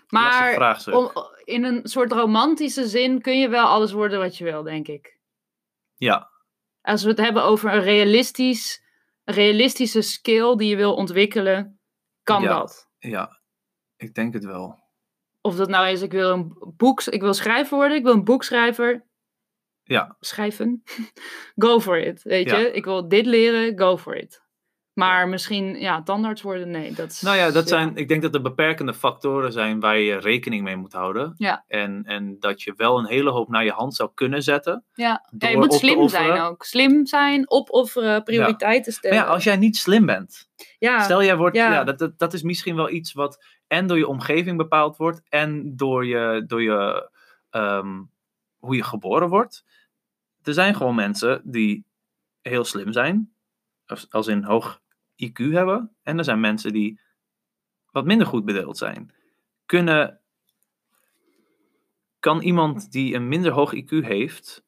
lastig Maar om, in een soort romantische zin kun je wel alles worden wat je wil, denk ik. Ja, Als we het hebben over een, realistisch, een realistische skill die je wil ontwikkelen, kan Ja. dat. ja, ik denk het wel. Of dat nou is, ik wil een boek, ik wil schrijver worden, ik wil een boekschrijver. Ja. Schrijven. go for it, weet Ja. je. Ik wil dit leren, go for it. Maar misschien, ja, tandarts worden, nee. Dat is, Nou ja, dat ja. zijn, ik denk dat er beperkende factoren zijn waar je rekening mee moet houden. Ja. En, en dat je wel een hele hoop naar je hand zou kunnen zetten. Ja, je moet slim zijn ook. Slim zijn, opofferen, prioriteiten Maar stellen. ja, als jij niet slim bent. Ja, Stel jij wordt, ja. ja. dat, dat, dat is misschien wel iets wat en door je omgeving bepaald wordt. En door je, door je ehm, hoe je geboren wordt. Er zijn gewoon mensen die heel slim zijn. Als, als in hoog IQ hebben. En er zijn mensen die wat minder goed bedeeld zijn. Kunnen, kan iemand die een minder hoog IQ heeft,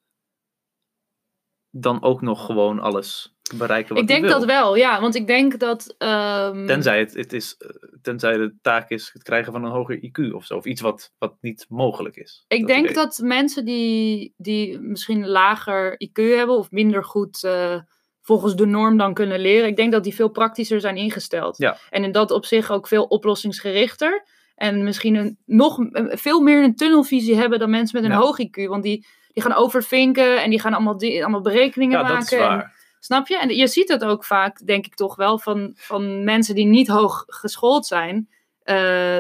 dan ook nog gewoon alles bereiken wat ik denk wil? dat wel, ja. Want ik denk dat... ehm, Tenzij, het, het is, eh, tenzij de taak is het krijgen van een hoger IQ of zo. Of iets wat, wat niet mogelijk is. Ik denk idee. dat mensen die, die misschien lager IQ hebben of minder goed eh, volgens de norm dan kunnen leren, ik denk dat die veel praktischer zijn ingesteld. Ja. En in dat opzicht ook veel oplossingsgerichter. En misschien een, nog veel meer een tunnelvisie hebben dan mensen met een Ja. hoog IQ. Want die, die gaan overvinken en die gaan allemaal, allemaal berekeningen Ja, maken. dat is en- waar. Snap je? En je ziet het ook vaak, denk ik toch wel, van, van mensen die niet hoog geschoold zijn. eh,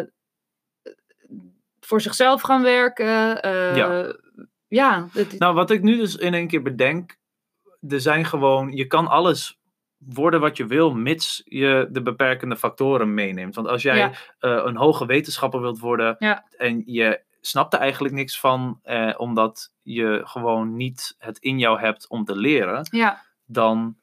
voor zichzelf gaan werken. eh, Ja. ja, dat- Nou, wat ik nu dus in één keer bedenk. Er zijn gewoon, je kan alles worden wat je wil, mits je de beperkende factoren meeneemt. Want als jij Ja. eh, een hoge wetenschapper wilt worden Ja. en je snapt er eigenlijk niks van, eh, omdat je gewoon niet het in jou hebt om te leren, ja, dan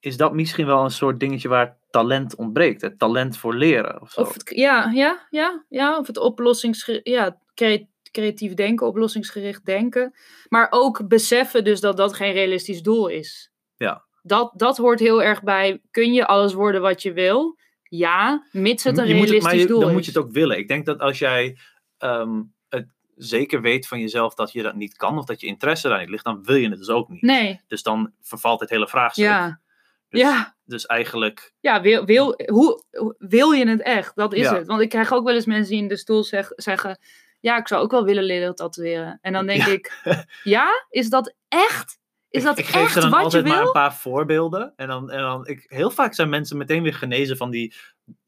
is dat misschien wel een soort dingetje waar talent ontbreekt. Het talent voor leren of zo. of het, ja, ja, ja, ja, of het oplossingsgericht, ja, crea- creatief denken, oplossingsgericht denken. Maar ook beseffen dus dat dat geen realistisch doel is. Ja. Dat, dat hoort heel erg bij, kun je alles worden wat je wil? Ja, mits het een je realistisch het, maar je- doel dan is. moet je het ook willen. Ik denk dat als jij ehm, zeker weet van jezelf dat je dat niet kan of dat je interesse daar niet ligt, dan wil je het dus ook niet. Nee, Dus dan vervalt het hele vraagstuk. ja. Dus, ja, dus eigenlijk, ja wil, wil, hoe, wil je het echt? Dat is Ja. het. Want ik krijg ook wel eens mensen die in de stoel zeg, zeggen... Ja, ik zou ook wel willen leren tatoeëren. En dan denk Ja. ik... Ja, is dat echt? Is ik, dat ik geef echt er dan wat je altijd maar een paar voorbeelden. En dan, en dan ik, heel vaak zijn mensen meteen weer genezen van die,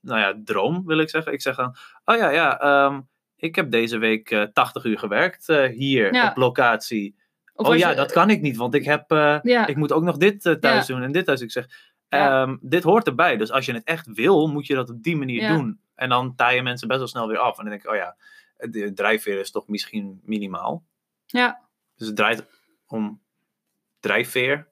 nou ja, droom wil ik zeggen. Ik zeg dan, oh ja, ja, ehm, ik heb deze week eh 80 uur gewerkt eh, hier Ja. op locatie. Of oh ja, je- dat kan ik niet, want ik heb, eh, Ja, ik moet ook nog dit eh, thuis doen en dit thuis. Ik zeg, ehm, dit hoort erbij. Dus als je het echt wil, moet je dat op die manier doen. En dan taaien mensen best wel snel weer af. En dan denk ik, oh ja, de drijfveer is toch misschien minimaal. ja. Dus het draait om drijfveer.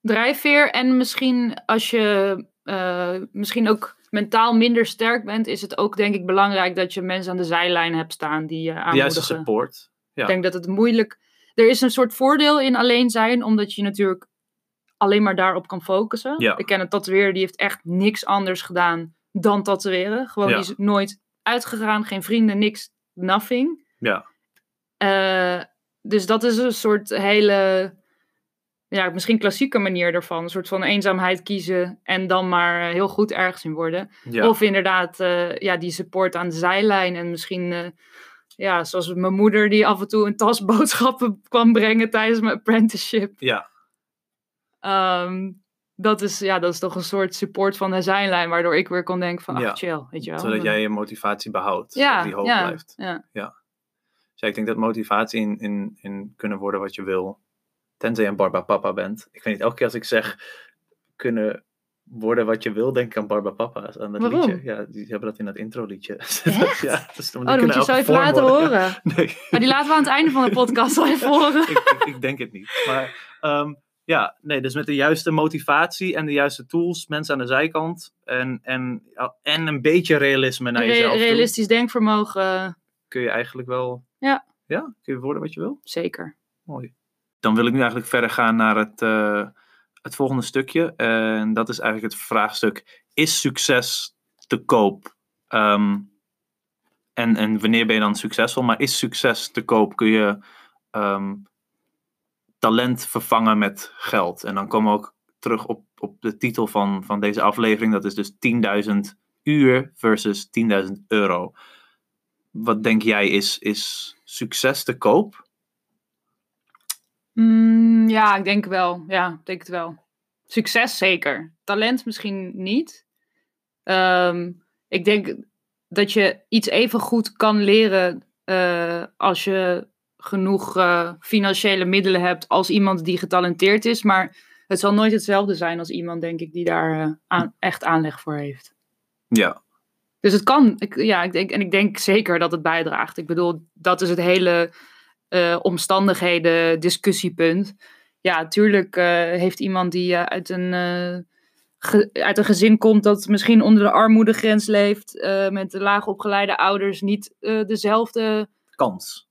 Drijfveer en misschien als je eh, misschien ook mentaal minder sterk bent... is het ook denk ik belangrijk dat je mensen aan de zijlijn hebt staan die je aanmoedigen. support. Ja. Ik denk dat het moeilijk... Er is een soort voordeel in alleen zijn, omdat je natuurlijk alleen maar daarop kan focussen. Ja. Ik ken een tatoeëerder, die heeft echt niks anders gedaan dan tatoeëren. Gewoon, Ja. die is nooit uitgegaan, geen vrienden, niks, nothing. Ja. Eh, dus dat is een soort hele, ja, misschien klassieke manier ervan. Een soort van eenzaamheid kiezen en dan maar heel goed ergens in worden. Ja. Of inderdaad, eh, ja, die support aan de zijlijn. En misschien, eh, ja, zoals mijn moeder die af en toe een tas boodschappen kwam brengen tijdens mijn apprenticeship. ja. Ehm, dat, is, ja, dat is toch een soort support van de zijlijn, waardoor ik weer kon denken van, ach, Ja. chill, weet je wel. Zodat jij je motivatie behoudt. ja, die hoog ja, blijft. Ja. Dus ik denk dat motivatie in, in, in kunnen worden wat je wil. Tenzij je een Barbapapa bent. Ik weet niet, elke keer als ik zeg kunnen worden wat je wil, denk ik aan Barbapapa. Aan dat Waarom? liedje. Ja, die hebben dat in dat intro liedje. Ja, dus Oh, dat moet je zo even laten horen. Nee, Maar die laten we aan het einde van de podcast wel even horen. ik, ik, ik denk het niet. Maar ehm, ja, nee, dus met de juiste motivatie en de juiste tools, mensen aan de zijkant en, en, en een beetje realisme naar Re- jezelf toe, realistisch denkvermogen, kun je eigenlijk wel... Ja. Ja? Kun je worden wat je wil? zeker. Mooi. Dan wil ik nu eigenlijk verder gaan naar het, eh, het volgende stukje. En dat is eigenlijk het vraagstuk: Is succes te koop? Ehm, en, en wanneer ben je dan succesvol? Maar is succes te koop? Kun je ehm, talent vervangen met geld? En dan komen we ook terug op, op de titel van, van deze aflevering. Dat is dus 10.000 uur versus 10.000 euro. Wat denk jij, is, is succes te koop? Mm, ja, ik denk wel. Ja, ik denk het wel. Succes zeker. Talent misschien niet. Ehm, ik denk dat je iets even goed kan leren eh, als je genoeg eh, financiële middelen hebt als iemand die getalenteerd is. Maar het zal nooit hetzelfde zijn als iemand, denk ik, die daar eh, aan, echt aanleg voor heeft. Ja, Dus het kan. Ik, ja, ik denk, en ik denk zeker dat het bijdraagt. Ik bedoel, dat is het hele eh, omstandigheden discussiepunt. Ja, natuurlijk eh, heeft iemand die eh, uit, een, ge- uit een gezin komt dat misschien onder de armoedegrens leeft, met laag opgeleide ouders, niet dezelfde kans.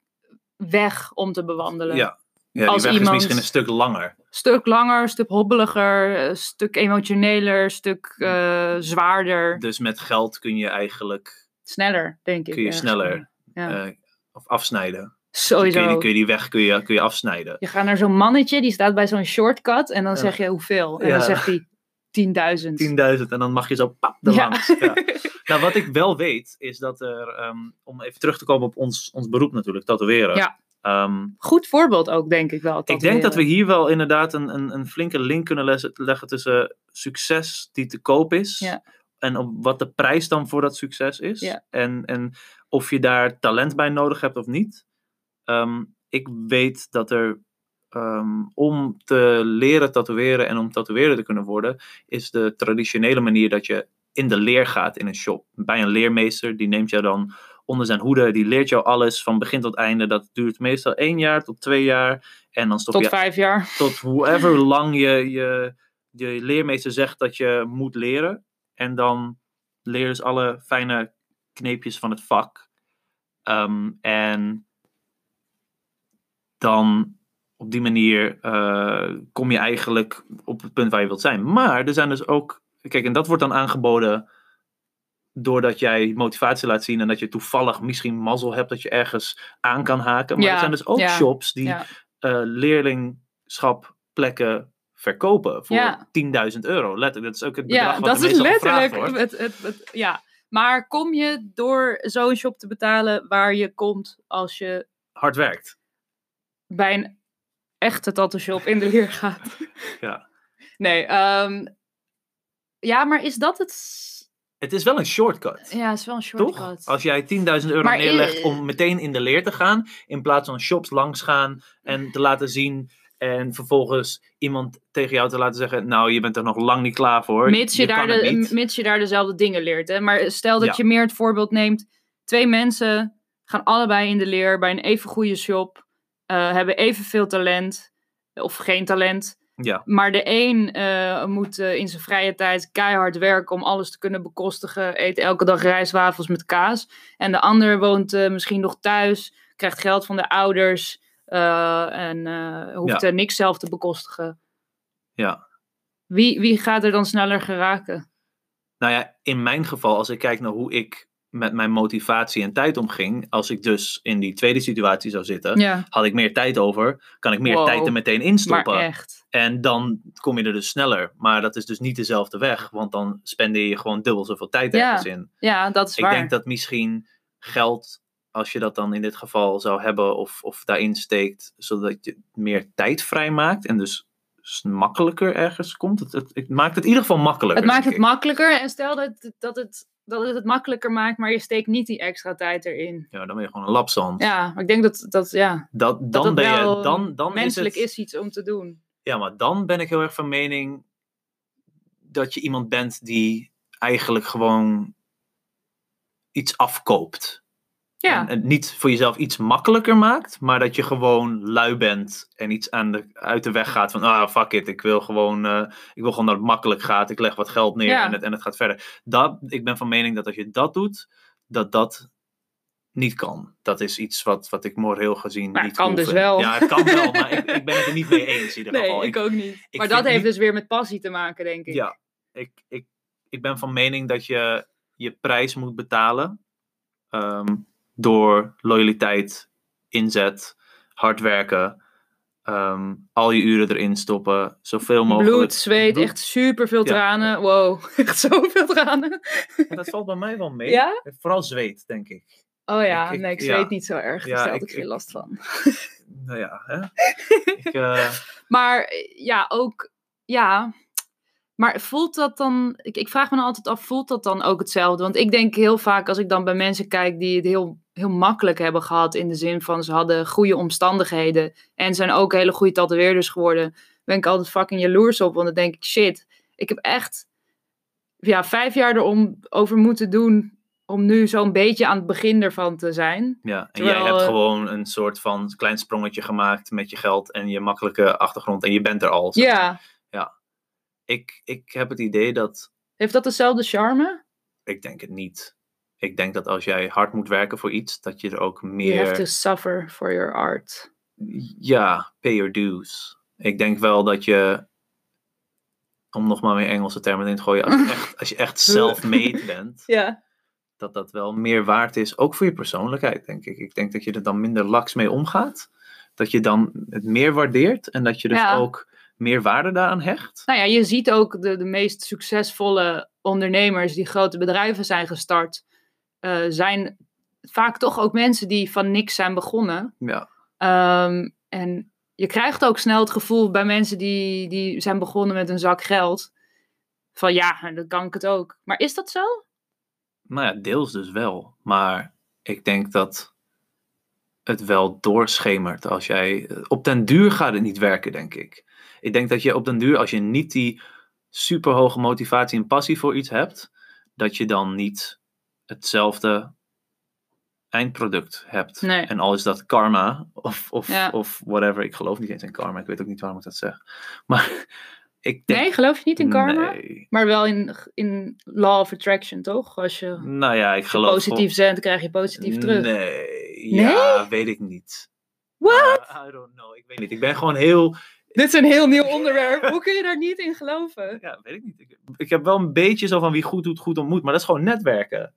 weg om te bewandelen. Ja, ja die Als weg is misschien een stuk langer. Stuk langer, stuk hobbeliger, een stuk emotioneler, stuk zwaarder, Dus met geld kun je eigenlijk sneller, denk ik. kun je sneller Ja. of afsnijden. Sowieso. Kun je, die- kun je die weg kun je, kun je afsnijden. Je gaat naar zo'n mannetje, die staat bij zo'n shortcut. En dan Ja. zeg je hoeveel. En Ja. dan zegt hij 10.000. 10.000 en dan mag je zo pap Ja. langs. Ja. Nou, wat ik wel weet, is dat er, ehm, om even terug te komen op ons, ons beroep natuurlijk, tatoeëren. Ja. Ehm, Goed voorbeeld ook, denk ik wel. ik denk dat we hier wel inderdaad een, een, een flinke link kunnen les- leggen tussen succes die te koop is. Ja. En op wat de prijs dan voor dat succes is. En, en of je daar talent bij nodig hebt of niet. Ehm, ik weet dat er ehm, om te leren tatoeëren en om tatoeëerder te kunnen worden, is de traditionele manier dat je in de leer gaat in een shop. Bij een leermeester, die neemt jou dan onder zijn hoede, die leert jou alles van begin tot einde. Dat duurt meestal één jaar tot twee jaar. En dan stop Tot je vijf jaar. tot hoever lang je, je, je leermeester zegt dat je moet leren. En dan leer je dus alle fijne kneepjes van het vak. Ehm, en dan op die manier eh, kom je eigenlijk op het punt waar je wilt zijn. Maar er zijn dus ook, kijk, en dat wordt dan aangeboden doordat jij motivatie laat zien en dat je toevallig misschien mazzel hebt dat je ergens aan kan haken. Maar Ja, er zijn dus ook ja, shops die Ja. eh leerlingschap-plekken verkopen voor Ja. 10.000 euro. Letterlijk, dat is ook het bedrag Ja, wat dat is letterlijk. wordt. Het, het, het- ja. Maar kom je door zo'n shop te betalen waar je komt als je Hard werkt. Bij een echte tattoo shop in de leer gaat? Ja. Nee, ehm, ja, maar is dat het? Het is wel een shortcut. Ja, het is wel een shortcut. Toch? Als jij 10.000 euro Maar, neerlegt om meteen in de leer te gaan, in plaats van shops langs gaan en te laten zien en vervolgens iemand tegen jou te laten zeggen, nou, je bent er nog lang niet klaar voor. Mits je, daar de, mits je daar dezelfde dingen leert. Hè? Maar stel dat Ja. je meer het voorbeeld neemt. Twee mensen gaan allebei in de leer bij een even goede shop. Eh, hebben evenveel talent. Of geen talent. Ja, Maar de een eh, moet eh, in zijn vrije tijd keihard werken om alles te kunnen bekostigen. Eet elke dag rijstwafels met kaas. En de ander woont misschien nog thuis. Krijgt geld van de ouders. en hoeft Ja. niks zelf te bekostigen. ja. Wie, wie gaat er dan sneller geraken? Nou ja, in mijn geval, als ik kijk naar hoe ik met mijn motivatie en tijd omging. Als ik dus in die tweede situatie zou zitten, Ja, had ik meer tijd over, kan ik meer Wow. tijd er meteen instoppen. maar echt. En dan kom je er dus sneller. Maar dat is dus niet dezelfde weg, want dan spendeer je gewoon dubbel zoveel tijd Ja, ergens in. Ja, dat is Ik waar. denk dat misschien geld, als je dat dan in dit geval zou hebben of, of daarin steekt, zodat je meer tijd vrijmaakt en dus makkelijker ergens komt. Het, het, het maakt het in ieder geval makkelijker. Het maakt het ik. makkelijker en stel dat, dat, het, dat het het makkelijker maakt, maar je steekt niet die extra tijd erin. Ja, dan ben je gewoon een lapsand. Ja, maar ik denk dat, dat, ja, Dat, dat dan ben je, dan, dan menselijk is, het, is iets om te doen. Ja, maar dan ben ik heel erg van mening dat je iemand bent die eigenlijk gewoon iets afkoopt. Ja, En, en niet voor jezelf iets makkelijker maakt, maar dat je gewoon lui bent en iets aan de, uit de weg gaat van, ah, fuck it, ik wil gewoon, eh, ik wil gewoon dat het makkelijk gaat, ik leg wat geld neer Ja. en, het, en het gaat verder. Dat, ik ben van mening dat als je dat doet, dat dat niet kan. Dat is iets wat, wat ik moreel gezien Maar niet het kan cool dus wel. Ja, het kan wel, maar ik, ik ben het er niet mee eens in ieder geval. nee, ik ook niet. maar dat heeft niet- dus weer met passie te maken, denk ik. Ja, ik, ik, ik ben van mening dat je je prijs moet betalen ehm, door loyaliteit, inzet, hard werken, ehm, al je uren erin stoppen, zoveel mogelijk. Bloed, zweet, Bloed. echt super veel Ja. tranen. Wow, echt zoveel tranen. En dat valt bij mij wel mee. Ja? Vooral zweet, denk ik. Oh ja, Ik- ik- nee, ik ja. zweet niet zo erg. Ja, Daar had ik- ik- last van. Nou ja, hè? ik, eh, Maar ja, ook, ja. Maar voelt dat dan, ik, ik vraag me dan altijd af, voelt dat dan ook hetzelfde? Want ik denk heel vaak als ik dan bij mensen kijk die het heel, heel makkelijk hebben gehad, in de zin van ze hadden goede omstandigheden en zijn ook hele goede tatoeëerders geworden, ben ik altijd fucking jaloers op. Want dan denk ik, shit, ik heb echt ja, vijf jaar erom over moeten doen om nu zo'n beetje aan het begin ervan te zijn. ja. En Terwijl, jij hebt eh, gewoon een soort van klein sprongetje gemaakt met je geld en je makkelijke achtergrond en je bent er al. zeg maar. Ja, Ik, ik heb het idee dat heeft dat dezelfde charme? Ik denk het niet. Ik denk dat als jij hard moet werken voor iets, dat je er ook You have to meer. suffer for your art. Ja, pay your dues. Ik denk wel dat je. Om nog maar weer Engelse termen in te gooien. Als je echt, als je echt self-made bent, Ja. dat dat wel meer waard is. Ook voor je persoonlijkheid, denk ik. Ik denk dat je er dan minder laks mee omgaat. Dat je dan het meer waardeert en dat je dus Ja. ook meer waarde daaraan hecht. Nou ja, je ziet ook de, de meest succesvolle ondernemers die grote bedrijven zijn gestart, eh, zijn vaak toch ook mensen die van niks zijn begonnen. Ja, Ehm, en je krijgt ook snel het gevoel bij mensen die, die zijn begonnen met een zak geld. Van ja, dan kan ik het ook. Maar is dat zo? Nou ja, deels dus wel. Maar ik denk dat het wel doorschemert als jij... Op den duur gaat het niet werken, denk ik. Ik denk dat je op den duur, als je niet die superhoge motivatie en passie voor iets hebt, dat je dan niet hetzelfde eindproduct hebt. Nee. En al is dat karma of, of, Ja. of whatever. Ik geloof niet eens in karma. Ik weet ook niet waarom ik dat zeg. Maar ik denk... Nee, geloof je niet in karma? Nee. Maar wel in, in law of attraction, toch? Als je Nou ja, ik geloof... positief dan krijg je positief terug. Nee, ja, weet ik niet. What? Uh, I don't know, ik weet niet. Ik ben gewoon heel, Dit is een heel nieuw onderwerp. Hoe kun je daar niet in geloven? ja, weet ik niet. Ik, ik heb wel een beetje zo van wie goed doet, goed ontmoet, maar dat is gewoon netwerken.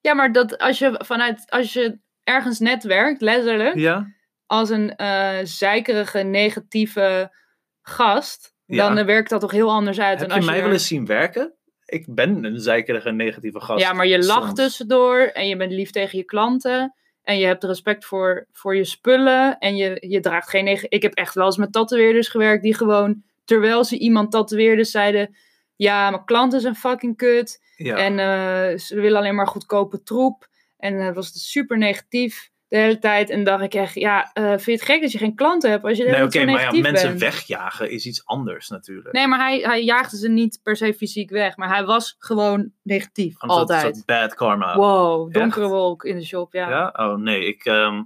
Ja, maar dat als je vanuit als je ergens netwerkt, letterlijk, Ja? als een eh zeikerige, negatieve gast, Ja. dan eh, werkt dat toch heel anders uit. Heb dan je als mij wel eens zien werken? Ik ben een zeikerige negatieve gast. Ja, maar je lacht soms. tussendoor en je bent lief tegen je klanten. En je hebt respect voor, voor je spullen. En je, je draagt geen neg- Ik heb echt wel eens met tatoeëerders gewerkt die gewoon, terwijl ze iemand tatoeëerden, zeiden: Ja, mijn klanten zijn fucking kut. Ja. En eh, ze willen alleen maar goedkope troep. En het was super negatief de hele tijd. En dacht ik echt, ja, eh, vind je het gek dat je geen klanten hebt als je nee, oké, zo maar ja, mensen bent? wegjagen is iets anders natuurlijk. Nee, maar hij, hij jaagde ze niet per se fysiek weg. Maar hij was gewoon negatief. Dat- altijd. dat bad karma. Wow, donkere Echt? wolk in de shop, ja. Ja? Oh nee, ik... ehm,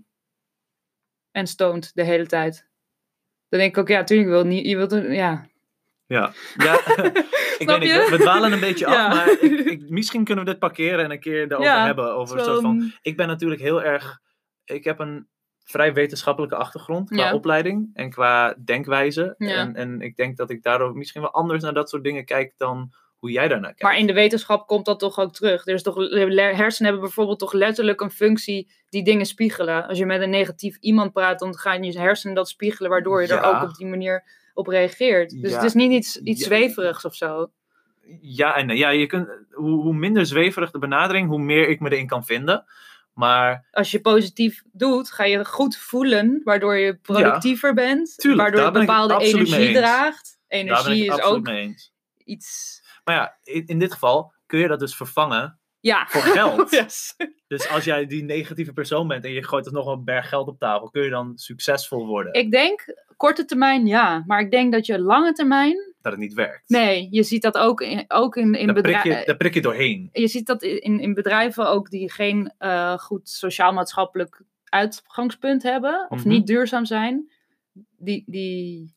En stoned de hele tijd. Dan denk ik ook, ja, tuurlijk wil niet, je wilt, ja. Ja, ja. ik weet niet, we, dwalen een beetje af, Ja. maar ik, ik, misschien kunnen we dit parkeren en een keer erover Ja, hebben. Over een soort van, ik ben natuurlijk heel erg, ik heb een vrij wetenschappelijke achtergrond qua Ja. opleiding en qua denkwijze. En, en ik denk dat ik daardoor misschien wel anders naar dat soort dingen kijk dan hoe jij daarnaar kijkt. Maar in de wetenschap komt dat toch ook terug. Er is toch, hersenen hebben bijvoorbeeld toch letterlijk een functie die dingen spiegelen. Als je met een negatief iemand praat, dan gaan je hersenen dat spiegelen, waardoor je er ook op die manier op reageert. Dus Ja. het is niet iets, iets Ja. zweverigs of zo. Ja en. Ja, je kunt, hoe, hoe minder zweverig de benadering, hoe meer ik me erin kan vinden. Maar Als je positief doet, ga je goed voelen, waardoor je productiever bent. Tuurlijk, waardoor je bepaalde energie draagt. Energie is ook iets... Maar ja, in, in dit geval kun je dat dus vervangen Ja. voor geld. Yes. Dus als jij die negatieve persoon bent en je gooit er nog een berg geld op tafel, kun je dan succesvol worden. Ik denk, korte termijn ja. Maar ik denk dat je lange termijn Dat het niet werkt. Nee, je ziet dat ook in, ook in, in bedrijven. daar prik je doorheen. Je ziet dat in, in bedrijven ook die geen eh, goed sociaal-maatschappelijk uitgangspunt hebben, of Mhm. niet duurzaam zijn. Die, die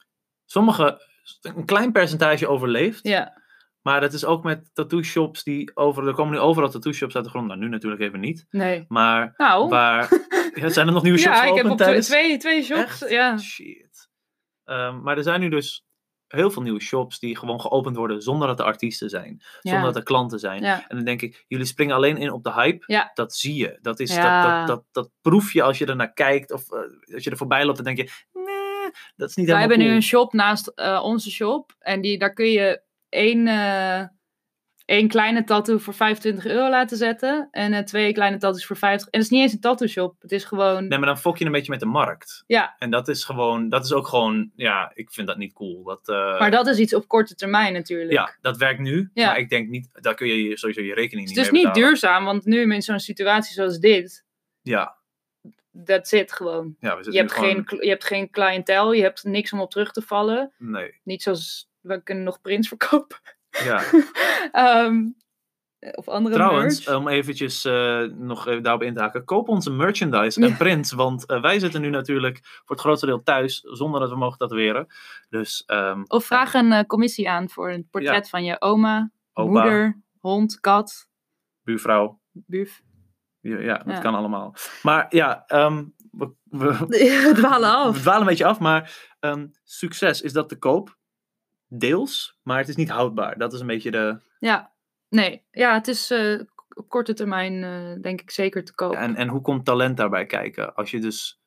Sommige, een klein percentage overleeft. ja, Maar dat is ook met tattoo shops die over. Er komen nu overal tattoo shops uit de grond. Nou, nu natuurlijk even niet. nee. Maar Nou, waar. Ja, zijn er nog nieuwe shops ja, ik heb op twee, tijdens? twee, twee shops. Echt? Ja. Shit. Ehm, maar er zijn nu dus heel veel nieuwe shops die gewoon geopend worden zonder dat er artiesten zijn. Zonder Ja. dat er klanten zijn. Ja. En dan denk ik, jullie springen alleen in op de hype. Ja. Dat zie je. Dat, is, dat, dat, dat, dat proef je als je er naar kijkt. Of eh, als je er voorbij loopt, dan denk je, nee, dat is niet Wij helemaal hebben nu een shop naast eh, onze shop. En die, daar kun je één, eh, één kleine tattoo voor 25 euro laten zetten. En eh, twee kleine tattoos voor 50. En het is niet eens een tattoo shop. Het is gewoon. Nee, maar dan fok je een beetje met de markt. Ja. En dat is gewoon, dat is ook gewoon, ja, ik vind dat niet cool. Dat, eh, Maar dat is iets op korte termijn natuurlijk. Ja, dat werkt nu. Ja. Maar ik denk niet, daar kun je sowieso je rekening Het niet is mee dus niet betalen. duurzaam, want nu in zo'n situatie zoals dit, Ja, dat zit gewoon. ja Je hebt, gewoon- geen, je hebt geen cliëntel, je hebt niks om op terug te vallen. Nee, Niet zoals, we kunnen nog prints verkopen. ja. Ehm, of andere Trouwens, merch. om eventjes eh, nog even daarop in te haken. Koop onze merchandise Ja. en prints. Want eh, wij zitten nu natuurlijk voor het grootste deel thuis. Zonder dat we mogen tatueren. Dus ehm Of vraag een eh, commissie aan voor een portret van je oma, Opa. moeder, hond, kat, buurvrouw. buf. Ja, ja, dat Ja. kan allemaal. Maar ja, ehm, we, we, We dwalen we af. dwalen een beetje af. Maar succes, is dat te koop? Deels, maar het is niet houdbaar. Dat is een beetje de... Ja, nee. Ja, het is eh, op korte termijn eh, denk ik zeker te koop. En, en hoe komt talent daarbij kijken? Als je dus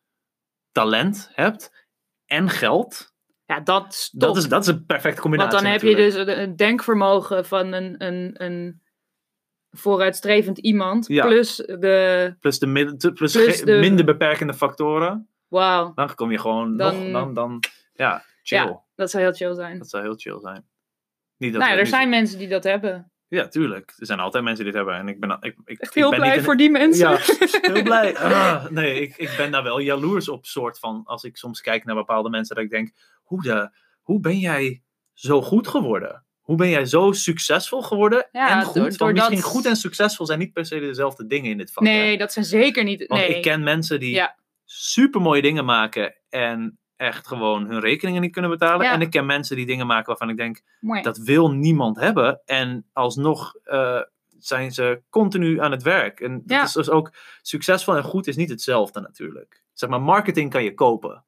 talent hebt en geld... Ja, dat is top. Dat is, dat is een perfecte combinatie Want dan heb je dus een, een denkvermogen van een, een, een vooruitstrevend iemand. Ja. Plus de. Plus de, te- plus de- minder beperkende factoren. Wauw, Dan kom je gewoon Dan- nog... Dan, dan, ja, chill. Ja. Dat zou heel chill zijn. Dat zou heel chill zijn. Niet dat nou ja, er zijn mensen die dat hebben. Ja, tuurlijk. Er zijn altijd mensen die dit hebben. En ik ben, ik, ik, Echt ik heel ben blij niet een- voor die mensen. Ja, heel blij. Ah, nee, ik, ik ben daar wel jaloers op, soort van. Als ik soms kijk naar bepaalde mensen, dat ik denk: hoe, de, hoe ben jij zo goed geworden? Hoe ben jij zo succesvol geworden? Ja, en door- goed. Want doordat- misschien goed en succesvol zijn niet per se dezelfde dingen in dit vak. hè? nee, dat zijn zeker niet. Want Nee. ik ken mensen die Ja. super mooie dingen maken en echt gewoon hun rekeningen niet kunnen betalen. Ja. En ik ken mensen die dingen maken waarvan ik denk: Mooi. dat wil niemand hebben. En alsnog eh, zijn ze continu aan het werk. En dat Ja. is dus ook succesvol en goed is niet hetzelfde natuurlijk. Zeg maar, marketing kan je kopen.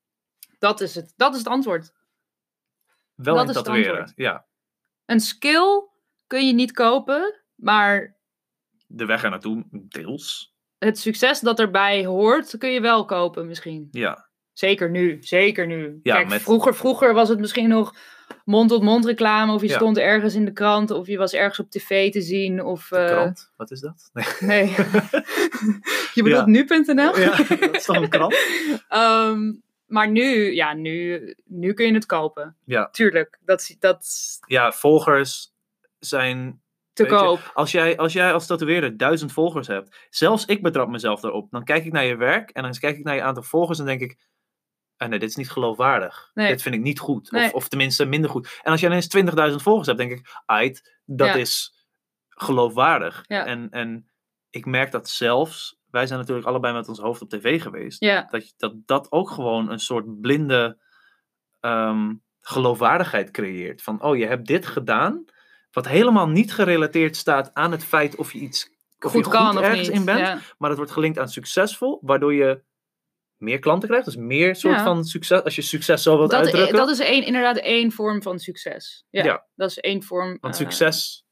Dat is het. Dat is het antwoord. Wel Dat in tatoeëren. Ja, Een skill kun je niet kopen, maar de weg er naartoe, deels. het succes dat erbij hoort, kun je wel kopen misschien. Ja, Zeker nu, zeker nu. Ja, Kijk, met- vroeger, vroeger was het misschien nog mond-tot-mond reclame, of je Ja. stond ergens in de krant, of je was ergens op tv te zien, of... eh, krant. Wat is dat? Nee. Nee. je bedoelt nu.nl? ja, dat is toch een krant? Ehm, maar nu, ja, nu, nu kun je het kopen. Ja. Tuurlijk, dat, dat Ja, volgers zijn te je, koop. Als jij, als jij als tatoeëerder duizend volgers hebt, zelfs ik betrap mezelf daarop. Dan kijk ik naar je werk en dan kijk ik naar je aantal volgers en denk ik, ah nee, dit is niet geloofwaardig. Nee. Dit vind ik niet goed. Nee. Of, of tenminste minder goed. En als je ineens 20.000 volgers hebt, denk ik, ait, dat Ja. is geloofwaardig. Ja. En, en ik merk dat zelfs, wij zijn natuurlijk allebei met ons hoofd op tv geweest, Ja, dat, dat dat ook gewoon een soort blinde ehm, geloofwaardigheid creëert. Van, oh, je hebt dit gedaan, wat helemaal niet gerelateerd staat aan het feit of je iets of goed je kan goed of ergens niet. in bent, maar het wordt gelinkt aan succesvol, waardoor je meer klanten krijgt. Dus meer soort Ja. van succes, als je succes zo wilt Dat, uitdrukken. dat is één, inderdaad één vorm van succes. Ja, Ja. dat is één vorm. Want eh, succes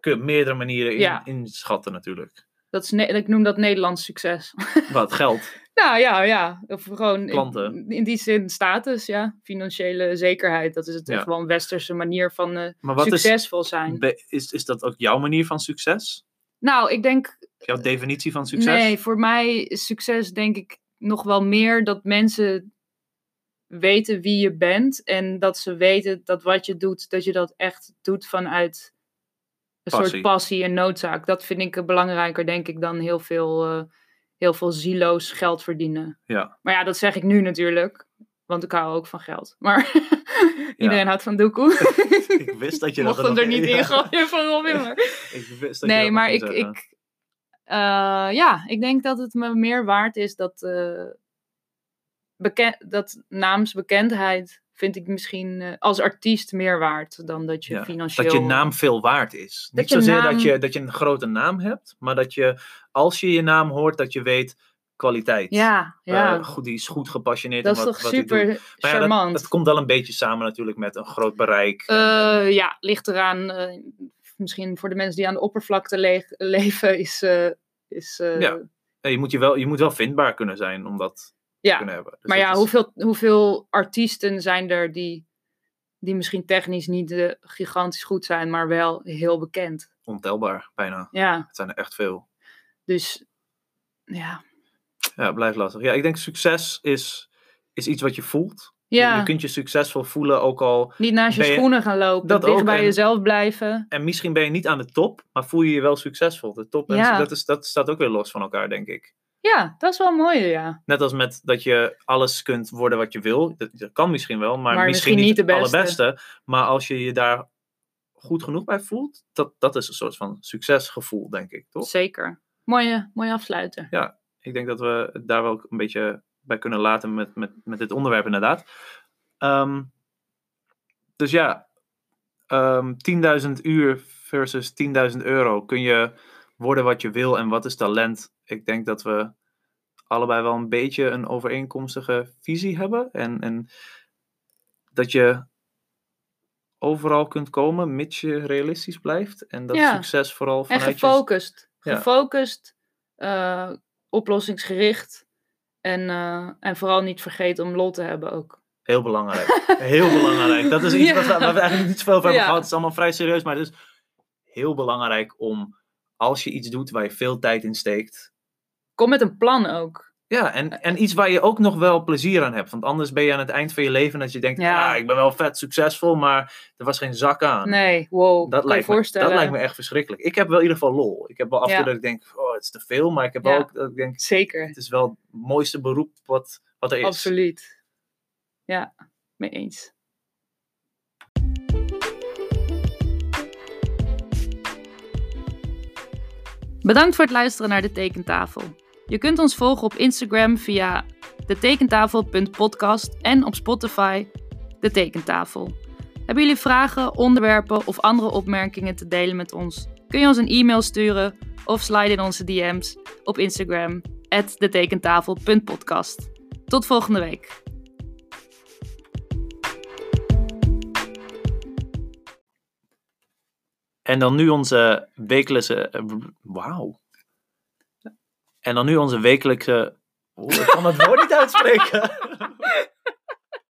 kun- meerdere manieren in, Ja. inschatten natuurlijk. Dat is ik noem dat Nederlands succes. Wat, geld? nou ja, ja. Of gewoon in, Klanten. in die zin status, ja. Financiële zekerheid. Dat is het Ja. echt wel een westerse manier van eh, Maar wat is, succesvol zijn. be- is, is dat ook jouw manier van succes? Nou, ik denk Jouw definitie van succes? Nee, voor mij is succes denk ik nog wel meer dat mensen weten wie je bent en dat ze weten dat wat je doet, dat je dat echt doet vanuit een Passie. soort passie en noodzaak. Dat vind ik belangrijker, denk ik, dan heel veel, eh, heel veel zieloos geld verdienen. Ja. Maar ja, dat zeg ik nu natuurlijk, want ik hou ook van geld. Maar iedereen houdt van doekoe. Ik wist dat je dat Mocht hem nog- er niet Ja. in gooien van Robin, maar... Ik wist dat je Nee, dat maar ik eh, ja, ik denk dat het me meer waard is dat, beken dat naamsbekendheid vind ik misschien eh, als artiest meer waard dan dat je Ja, financieel... Dat je naam veel waard is. Dat Niet zozeer naam- dat, je, dat je een grote naam hebt, maar dat je, als je je naam hoort, dat je weet kwaliteit. Ja, ja. Goed, die is goed gepassioneerd dat is wat, toch wat super. Maar ja, charmant. dat, dat komt wel een beetje samen natuurlijk met een groot bereik. Ja, ligt eraan. Misschien voor de mensen die aan de oppervlakte le- leven is... eh, is eh, Ja, je, moet je, wel, je moet wel vindbaar kunnen zijn om dat te ja. kunnen hebben. Dus Maar ja, is hoeveel, hoeveel artiesten zijn er die, die misschien technisch niet eh, gigantisch goed zijn, maar wel heel bekend? ontelbaar bijna. Ja, Het zijn er echt veel. dus ja. Ja, blijft lastig. Ja, ik denk succes is, is iets wat je voelt. Je- Ja, Je kunt je succesvol voelen, ook al. niet naast je schoenen gaan lopen, Dat dicht ook, bij en- jezelf blijven. En misschien ben je niet aan de top, maar voel je je wel succesvol. De top, en Ja. dat, is, dat staat ook weer los van elkaar, denk ik. Ja, dat is wel mooi, ja. Net als met dat je alles kunt worden wat je wil. Dat, dat kan misschien wel, maar, Maar misschien, misschien niet niet de het beste. allerbeste. Maar als je je daar goed genoeg bij voelt, dat, dat is een soort van succesgevoel, denk ik, toch? Zeker. Mooie, mooie afsluiter. Ik denk dat we daar wel ook een beetje bij kunnen laten met, met, met dit onderwerp, inderdaad. Ehm, dus ja, ehm 10.000 uur versus 10.000 euro. Kun je worden wat je wil en wat is talent? Ik denk dat we allebei wel een beetje een overeenkomstige visie hebben. En, en dat je overal kunt komen, mits je realistisch blijft. En dat Ja. succes vooral En vanuit je... gefocust. Ja. Gefocust, eh, oplossingsgericht. En, eh, en vooral niet vergeten om lol te hebben ook. Heel belangrijk. Heel belangrijk. Dat is iets Ja. wat we, waar we eigenlijk niet zoveel over hebben Ja. gehad. Het is allemaal vrij serieus, maar het is heel belangrijk om, als je iets doet waar je veel tijd in steekt, Kom met een plan ook. Ja, en, en iets waar je ook nog wel plezier aan hebt. Want anders ben je aan het eind van je leven dat je denkt, ja, Ja. ik ben wel vet succesvol, maar er was geen zak aan. Nee, wow. Dat kan lijkt, je me, voorstellen. dat lijkt me echt verschrikkelijk. Ik heb wel in ieder geval lol. Ik heb wel af en toe dat ik denk, oh, het is te veel. Maar ik heb Ja. ook dat ik denk, Zeker. het is wel het mooiste beroep wat, wat er is. Absoluut. Ja, mee eens. Bedankt voor het luisteren naar de Tekentafel. Je kunt ons volgen op Instagram via detekentafel.podcast en op Spotify De Tekentafel. Hebben jullie vragen, onderwerpen of andere opmerkingen te delen met ons? Kun je ons een e-mail sturen of slide in onze DM's op Instagram detekentafel.podcast. Tot volgende week. En dan nu onze wekelijkse. eh, Wauw. En dan nu onze wekelijkse. Oeh, ik kan het woord niet uitspreken.